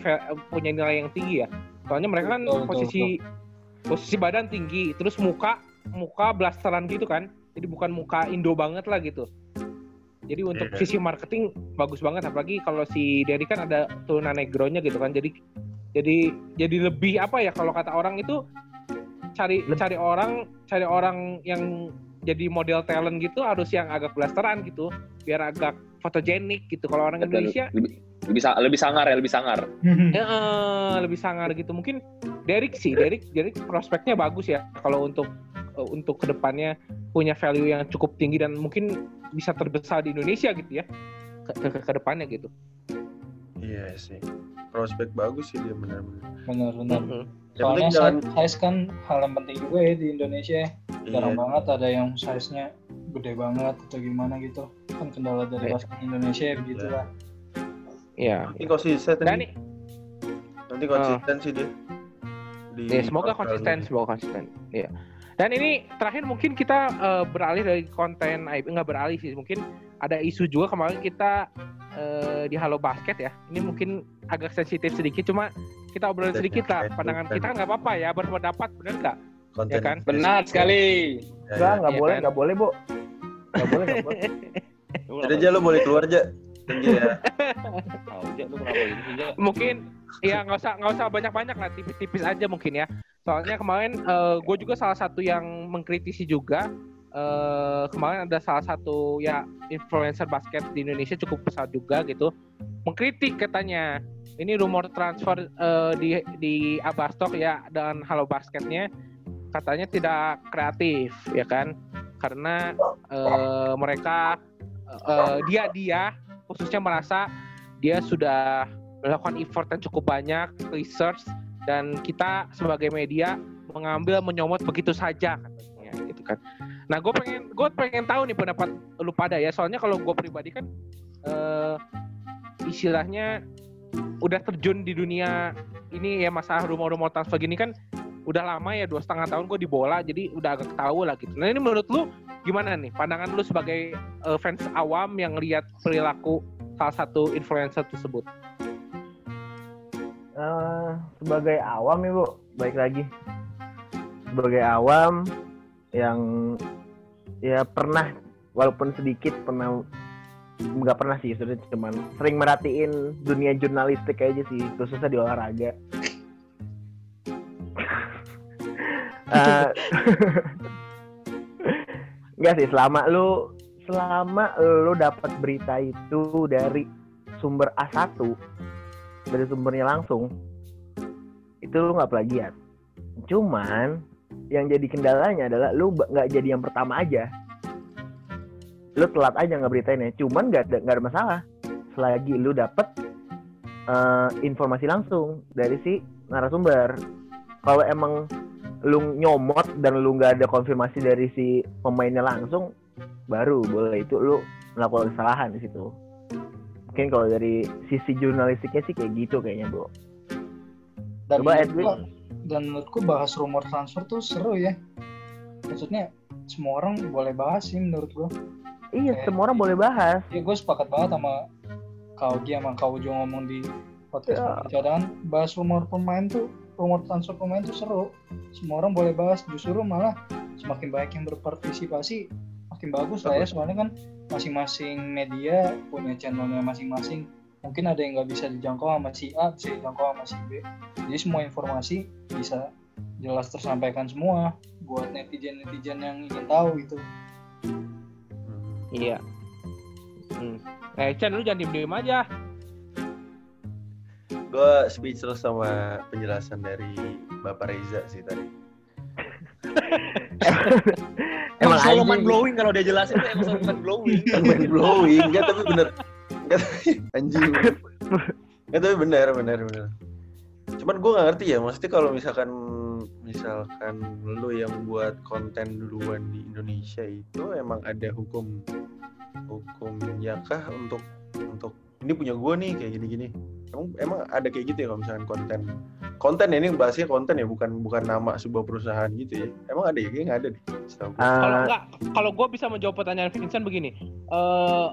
punya nilai yang tinggi ya. Soalnya mereka kan Betul, betul, posisi posisi badan tinggi terus muka muka blasteran gitu kan jadi bukan muka Indo banget lah gitu. Jadi untuk Iya. sisi marketing bagus banget apalagi kalau si Derry kan ada turunan negronya gitu kan. Jadi jadi jadi lebih apa ya kalau kata orang itu cari Leb- cari orang cari orang yang jadi model talent gitu harus yang agak blasteran gitu. Biar agak fotogenik gitu. Kalau orang Indonesia lebih lebih, lebih sangar ya lebih sangar. Ya eh, lebih sangar gitu. Mungkin Derek sih Derek Derek prospeknya bagus ya. Kalau untuk eh, untuk ke depannya punya value yang cukup tinggi dan mungkin bisa terbesar di Indonesia gitu ya ke, ke, ke depannya gitu Iya sih. Prospek bagus sih dia benar-benar. Benar-benar. Mhm. Yang Soalnya jangan size, kan hal yang penting juga ya di Indonesia. ya. Jarang iya, banget ada yang size-nya gede banget atau gimana gitu. Kan kendala dari Iya. basket Indonesia ya begitu lah. ya nanti konsisten dan nih. Nanti konsisten sih dia. Di Ya, semoga konsisten, semoga konsisten. Iya. Dan ini terakhir mungkin kita eh, beralih dari konten IB, nggak beralih sih, mungkin ada isu juga kemarin kita eh, di Halo Basket ya. Ini mungkin agak sensitif sedikit, cuma kita obrolin sedikit lah. Pandangan konten. kita kan nggak apa-apa ya, berpendapat bener nggak? Ya kan? benar sekali Ya, Enggak, ya. enggak Iya boleh, kan? enggak boleh, Bu. Enggak boleh, enggak boleh. Jadi aja lu boleh keluar aja. Ya. Mungkin ya nggak usah nggak usah banyak-banyak lah, tipis-tipis aja mungkin ya. Soalnya kemarin gue juga salah satu yang mengkritisi juga. eh, kemarin ada salah satu ya influencer basket di Indonesia cukup besar juga gitu mengkritik katanya ini rumor transfer eh, di di Abastok ya dan Halo Basketnya katanya tidak kreatif ya kan karena eh, mereka eh, dia dia khususnya merasa dia sudah melakukan effort yang cukup banyak research dan kita sebagai media mengambil menyomot begitu saja katanya gitu kan. Nah gue pengen gue pengen tahu nih pendapat lu pada ya. Soalnya kalau gue pribadi kan eh, istilahnya udah terjun di dunia ini ya masalah rumor-rumor transfer gini kan udah lama ya dua setengah tahun gue di bola jadi udah agak tahu lah gitu. Nah ini menurut lu gimana nih? Pandangan lu sebagai eh, fans awam yang lihat perilaku salah satu influencer tersebut Eh, sebagai awam ya, Bu, baik lagi. Sebagai awam yang ya pernah walaupun sedikit pernah nggak pernah sih sudah cuman sering merhatiin dunia jurnalistik aja sih khususnya di olahraga Eh, Enggak sih selama lu selama lu dapat berita itu dari sumber A1 dari sumbernya langsung itu lu nggak plagiat. Cuman yang jadi kendalanya adalah lu nggak jadi yang pertama aja. Lu telat aja nggak beritainnya cuman nggak ada ada masalah. Selagi lu dapet eh, informasi langsung dari si narasumber. Kalau emang lu nyomot dan lu nggak ada konfirmasi dari si pemainnya langsung baru boleh itu lu melakukan kesalahan di situ mungkin kalau dari sisi jurnalistiknya sih kayak gitu kayaknya bro Dan Coba menurut Edwin. gua, dan menurutku bahas rumor transfer tuh seru ya maksudnya semua orang boleh bahas sih menurut gua Iya, Kayak- semua orang boleh bahas. ya gue sepakat banget sama kau Gi sama kau Jo ngomong di podcast. Pemain cadangan bahas rumor pemain tuh rumor transfer pemain tuh seru semua orang boleh bahas justru malah semakin banyak yang berpartisipasi makin bagus lah ya soalnya kan masing-masing media punya channelnya masing-masing mungkin ada yang nggak bisa dijangkau sama si A bisa dijangkau sama si B jadi semua informasi bisa jelas tersampaikan semua buat netizen netizen yang ingin tahu gitu Hmm. Iya. Hmm. Eh, Chan, lu jangan diem-diem aja. Gue speechless sama penjelasan dari Bapak Reza sih tadi. Emang selalu mind blowing kalau dia jelasin tuh emang selalu mind blowing. Mind blowing, enggak tapi bener. Enggak anjing. Enggak tapi bener, bener, bener. Cuman gue gak ngerti ya, maksudnya kalau misalkan misalkan lu yang buat konten duluan di Indonesia itu emang ada hukum hukumnya kah untuk untuk ini punya gue nih kayak gini-gini. Emang emang ada kayak gitu ya kalau misalkan konten konten ya, ini bahasnya konten ya bukan bukan nama sebuah perusahaan gitu ya. Emang ada ya? Kayaknya nggak ada deh. gua. Kalau enggak, kalau gue bisa menjawab pertanyaan Vincent begini, eh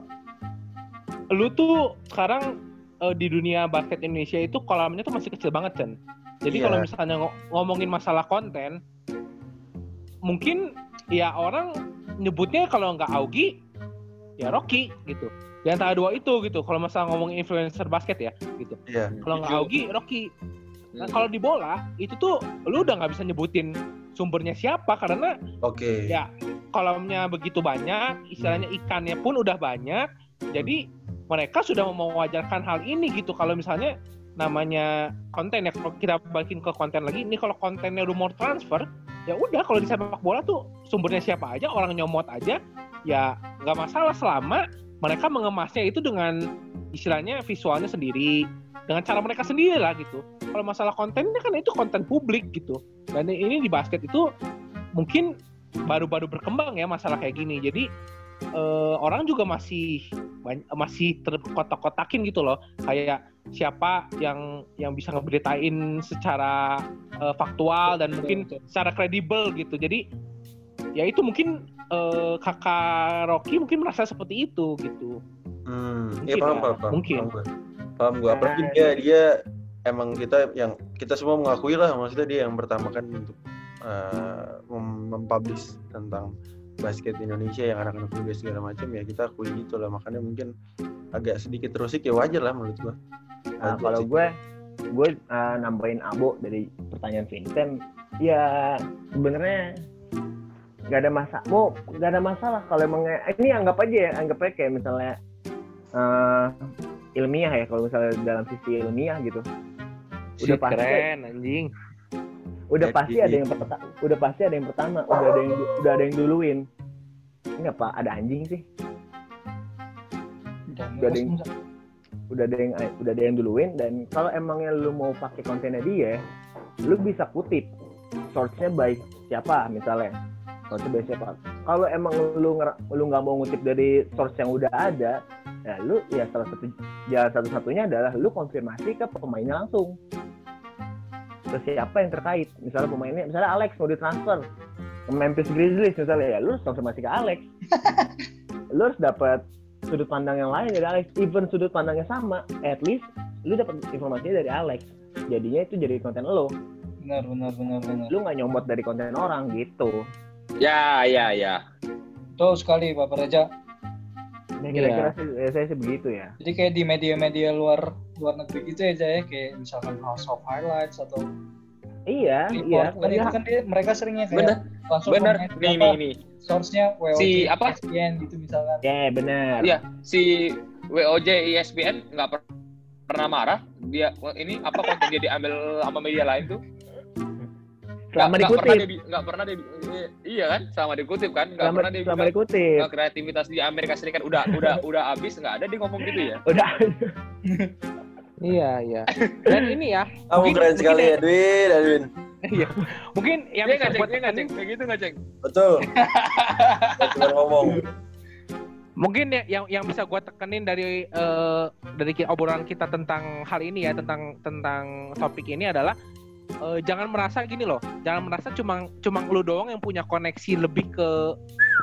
lu tuh sekarang eh, di dunia basket Indonesia itu kolamnya tuh masih kecil banget Chen. Jadi Iya. kalau misalnya ngo- ngomongin masalah konten, mungkin ya orang nyebutnya kalau nggak Augie, ya Rocky gitu. Di antara dua itu gitu. Kalau masalah ngomongin influencer basket ya gitu. Iya. Kalau nggak. Augie, Rocky. Nah, Hmm. kalau di bola itu tuh lu udah nggak bisa nyebutin sumbernya siapa karena Oke. ya kolamnya begitu banyak, istilahnya ikannya pun udah banyak. Jadi mereka sudah mewajarkan hal ini gitu. Kalau misalnya namanya konten ya kalau kita balikin ke konten lagi ini kalau kontennya rumor transfer ya udah kalau di sepak bola tuh sumbernya siapa aja orang nyomot aja ya nggak masalah selama mereka mengemasnya itu dengan istilahnya visualnya sendiri dengan cara mereka sendiri lah gitu. Kalau masalah kontennya kan itu konten publik gitu. Dan ini di basket itu mungkin baru-baru berkembang ya masalah kayak gini. Jadi eh, orang juga masih masih terkotak-kotakin gitu loh. Kayak siapa yang yang bisa ngeberitain secara eh, faktual dan mungkin secara kredibel gitu. Jadi ya itu mungkin eh, kakak Rocky mungkin merasa seperti itu gitu Hmm, Mungkin iya paham, ya, paham, paham, mungkin. paham gue. Paham gue. Apalagi Nah, dia dia emang kita yang kita semua mengakui lah, maksudnya dia yang pertama kan untuk eh, mem- mempublish tentang basket Indonesia yang anak-anak muda segala macam ya kita akui gitu lah makanya mungkin agak sedikit terusik ya wajar lah menurut gua. Nah, kalau sih. gue gue uh, nambahin abo dari pertanyaan Vincent ya sebenarnya nggak ada masalah mau nggak ada masalah kalau emang ini anggap aja ya anggap aja kayak misalnya uh, ilmiah ya kalau misalnya dalam sisi ilmiah gitu. Udah pasti keren anjing. Udah Jadi- pasti ada yang pertama udah pasti ada yang pertama udah ada yang udah ada yang duluin. Ini apa ada anjing sih? Udah ada yang- udah ada yang udah ada yang duluin dan kalau emangnya lu mau pakai kontennya dia lu bisa kutip source-nya baik siapa misalnya source baik siapa kalau emang lu lu nggak mau ngutip dari source yang udah ada ya lu ya salah satu jalan satu-satunya adalah lu konfirmasi ke pemainnya langsung. Ke siapa yang terkait? Misalnya pemainnya misalnya Alex mau ditransfer ke Memphis Grizzlies misalnya ya lu harus konfirmasi ke Alex. Lu harus dapat sudut pandang yang lain dari Alex. Even sudut pandangnya sama at least lu dapat informasinya dari Alex. Jadinya itu jadi konten lo benar benar benar benar. Lu nggak nyomot dari konten orang gitu Ya, ya, ya. betul sekali Bapak Reja nah, kira-kira ya, saya sih begitu ya jadi kayak di media-media luar luar negeri gitu ya Jaya kayak misalkan House of Highlights atau iya iya report kan itu kan dia, mereka seringnya kayak Bener, langsung bener. Nih, apa, nih, nih. source-nya WOJ Si apa? ESPN gitu misalkan ya benar Iya, si WOJ ESPN nggak per- pernah marah. Dia ini apa konten dia diambil sama media lain tuh? Selama Nggak- nggak pernah dikutip dia, nggak pernah dia, iya kan? Selama dikutip kan? Nggak selama, pernah dia selama bilang, dikutip "Nggak, kreativitas di Amerika Serikat udah udah udah habis nggak ada dia ngomong gitu ya? udah iya iya dan ini ya Kamu mungkin- keren mungkin sekali ya- Edwin, Edwin. iya mungkin yang Dia cek, dia nggak cek, kayak gitu nggak cek. Betul. Cuma ngomong. mungkin ya yang yang bisa gue tekenin dari eh, dari obrolan kita tentang hal ini ya tentang tentang topik ini adalah eh, jangan merasa gini loh. Jangan merasa cuma cuma lu doang yang punya koneksi lebih ke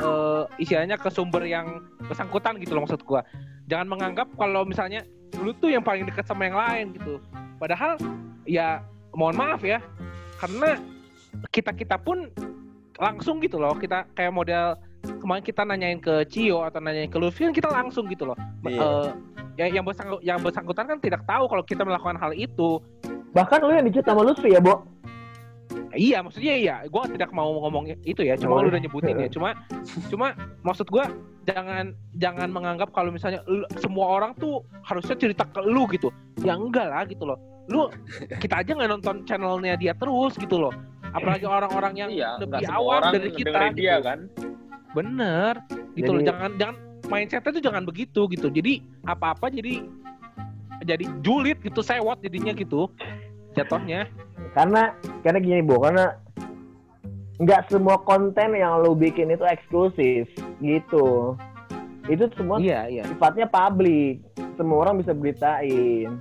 eh, istilahnya ke sumber yang bersangkutan gitu loh maksud gua. Jangan menganggap kalau misalnya lu tuh yang paling dekat sama yang lain gitu. Padahal ya mohon maaf ya karena kita kita pun langsung gitu loh. Kita kayak model kemarin kita nanyain ke Cio atau nanyain ke Luffy kan kita langsung gitu loh. Iya. Eh, ya yang bersangkutan yang bersangkutan kan tidak tahu kalau kita melakukan hal itu Bahkan lu yang dicut sama Lutfi ya, Bo? iya maksudnya iya. Gue tidak mau ngomong itu ya cuma Oh, lu udah nyebutin ya. Cuma cuma maksud gue jangan jangan menganggap kalau misalnya lu- semua orang tuh harusnya cerita ke lu gitu. Ya enggak lah gitu loh. Lu kita aja nggak nonton channelnya dia terus gitu loh. Apalagi orang-orang yang Iya, lebih semua awam orang dari kita dia gitu. kan. bener gitu loh. Jadi- jangan jangan mindsetnya tuh jangan begitu gitu. Jadi apa-apa jadi jadi julid gitu sewot jadinya gitu jatuhnya Karena karena gini, Bo, karena nggak semua konten yang lu bikin itu eksklusif gitu. Itu semua iya iya sifatnya publik. Semua orang bisa beritain.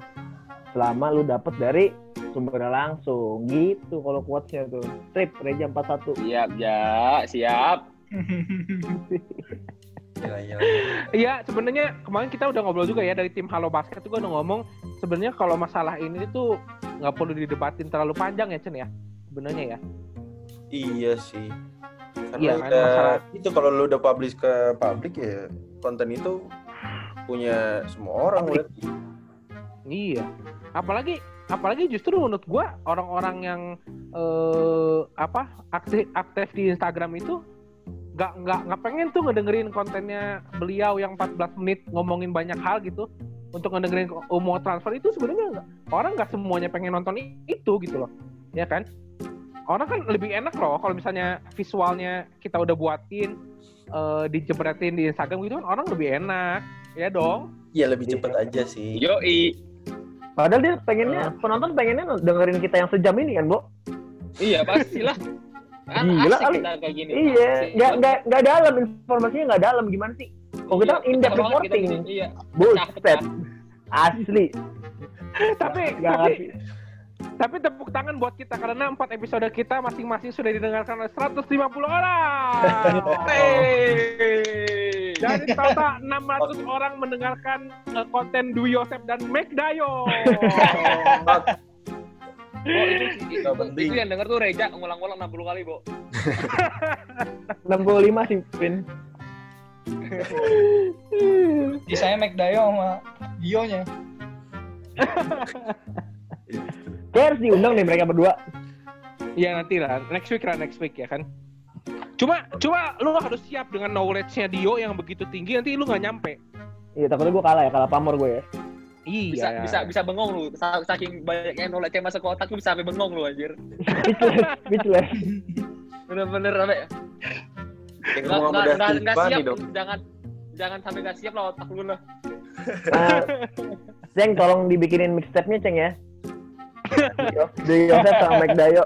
Selama lu dapet dari sumbernya langsung gitu kalau quotes-nya tuh. Trip Reja 41. Siap, ya, siap. Iya, sebenarnya kemarin kita udah ngobrol juga ya dari tim Halo Basket tuh udah ngomong sebenarnya kalau masalah ini tuh nggak perlu didebatin terlalu panjang ya Chen ya sebenarnya ya. Iya sih. Karena Iya, kan, udah- masalah- itu kalau lu udah publish ke publik ya konten itu punya semua orang. Iya. Apalagi apalagi justru menurut gua orang-orang yang eh apa aktif aktif di Instagram itu nggak nggak nggak pengen tuh ngedengerin kontennya beliau yang 14 menit ngomongin banyak hal gitu untuk ngedengerin umur transfer itu sebenarnya orang nggak semuanya pengen nonton itu gitu loh ya kan orang kan lebih enak loh kalau misalnya visualnya kita udah buatin eh dijepretin di Instagram gitu kan orang lebih enak ya dong Iya lebih Iya. cepet aja sih. Yoi. Padahal dia pengennya penonton pengennya dengerin kita yang sejam ini kan, Bo? Iya, pastilah. Kan Gila asik kali. kita kayak gini. Iya, nggak nggak nggak dalam informasinya nggak dalam gimana sih? Kalau kita Iya, in depth kita kita reporting, gini. Iya. buset, asli. tapi Nggak tapi ngerti. Tapi tepuk tangan buat kita karena empat episode kita masing-masing sudah didengarkan oleh 150 orang. Hey. Dari total 600 orang mendengarkan eh, konten Dwi Yosef dan Mac Dayo. Oh, itu, itu, penting. itu yang denger tuh Reja ngulang-ngulang 60 kali, Bo. 65 sih, Pin. Sisanya McDayo sama Gio-nya. Kayak harus diundang nih mereka berdua. Iya nanti lah, next week lah next week ya kan. Cuma cuma lu harus siap dengan knowledge-nya Dio yang begitu tinggi nanti lu nggak nyampe. Iya, takutnya gue kalah ya, kalah pamor gue ya. Bisa Iya. bisa bisa bengong lu. Sa- Saking banyaknya knowledge yang masuk ke otak lu bisa sampai bengong lu anjir. Speechless, speechless. Bener-bener apa ya? Kayak Nggak ngomong nggak udah nggak nggak Stefani siap. dong. Jangan jangan sampai nggak siap lah otak lu lah. Nah, Ceng, tolong dibikinin mixtape-nya, Ceng ya. Dewi Yosef sama Mike Dayo.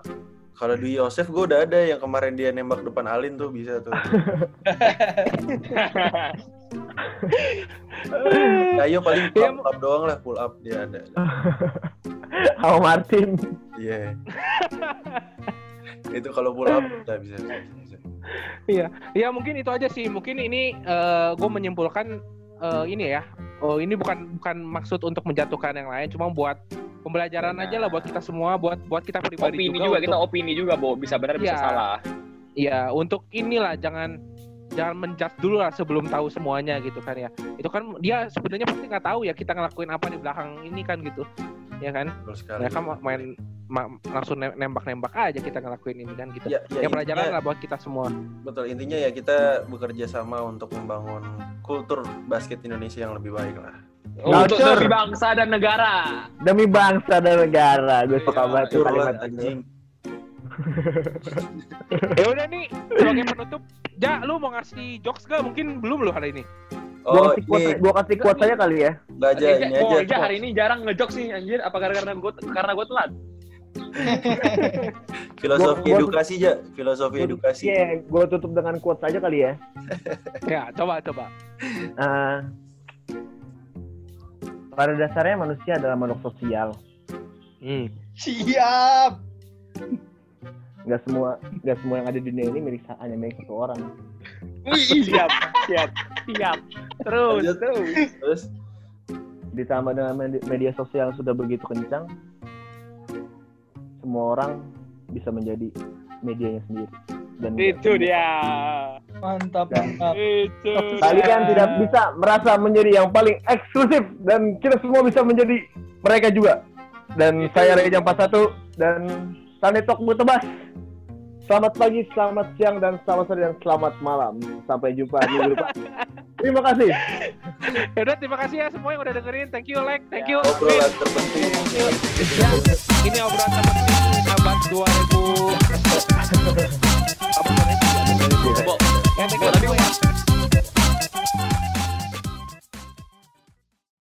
Kalau Dwi Yosef gue udah ada yang kemarin dia nembak depan Alin tuh bisa tuh. Ayo paling pull Iya, up, pull up doang lah, pull up dia ada. Sama Martin. Iya. itu kalau pull up udah bisa bisa. bisa. Ya mungkin itu aja sih. Mungkin ini gue menyimpulkan eh, ini ya. Oh ini bukan bukan maksud untuk menjatuhkan yang lain, cuma buat pembelajaran aja lah buat kita semua, buat buat kita pribadi opini juga. juga, untuk- kita opini juga, Bo. Bisa benar bisa Iya. salah. Iya, untuk inilah jangan jangan menjudge dulu lah sebelum tahu semuanya gitu kan ya. Itu kan dia sebenarnya pasti nggak tahu ya kita ngelakuin apa di belakang ini kan gitu. Ya kan? Mereka ma- main ma- langsung ne- nembak-nembak aja kita ngelakuin ini kan gitu. Ya, Ya, ya, pelajaran intinya- lah buat kita semua. Betul, intinya ya kita bekerja sama untuk membangun kultur basket Indonesia yang lebih baik lah. Untuk Culture. demi bangsa dan negara. Demi bangsa dan negara. Gue suka Iya, banget kalimat anjing. Ya udah nih sebagai penutup, Ja, lu mau ngasih jokes gak? Mungkin belum lu hari ini. Gue Oh, kasih quote, ini gua kasih quote aja kali ya. baca ini oh, aja. Hari ini jarang ngejok sih anjir. Apa karena gue karena gue telat? Filosofi Gua- gua- edukasi aja, filosofi edukasi. Iya, gue tutup dengan quote aja kali ya. Ya, coba coba. Eh, pada dasarnya manusia adalah makhluk sosial. Hmm. Siap. Nggak semua nggak semua yang ada di dunia ini milik hanya milik satu orang. Siap siap siap. Terus Lanjut. terus. Terus? Ditambah dengan med- media sosial yang sudah begitu kencang semua orang bisa menjadi medianya sendiri. Dan itu dia. Mantap, Dan- mantap. itu kalian dia. tidak bisa merasa menjadi yang paling eksklusif dan kita semua bisa menjadi mereka juga. Dan saya Reja 41 dan Sunday Talk Tebas selamat pagi, selamat siang dan selamat sore dan selamat malam sampai jumpa minggu depan terima kasih Yaudah, terima kasih ya semua yang udah dengerin. Thank you, Lek. Thank you. obrolan terpenting. Ya, ini obrolan terpenting abad 2000. Abad 2000. Bo, Ya,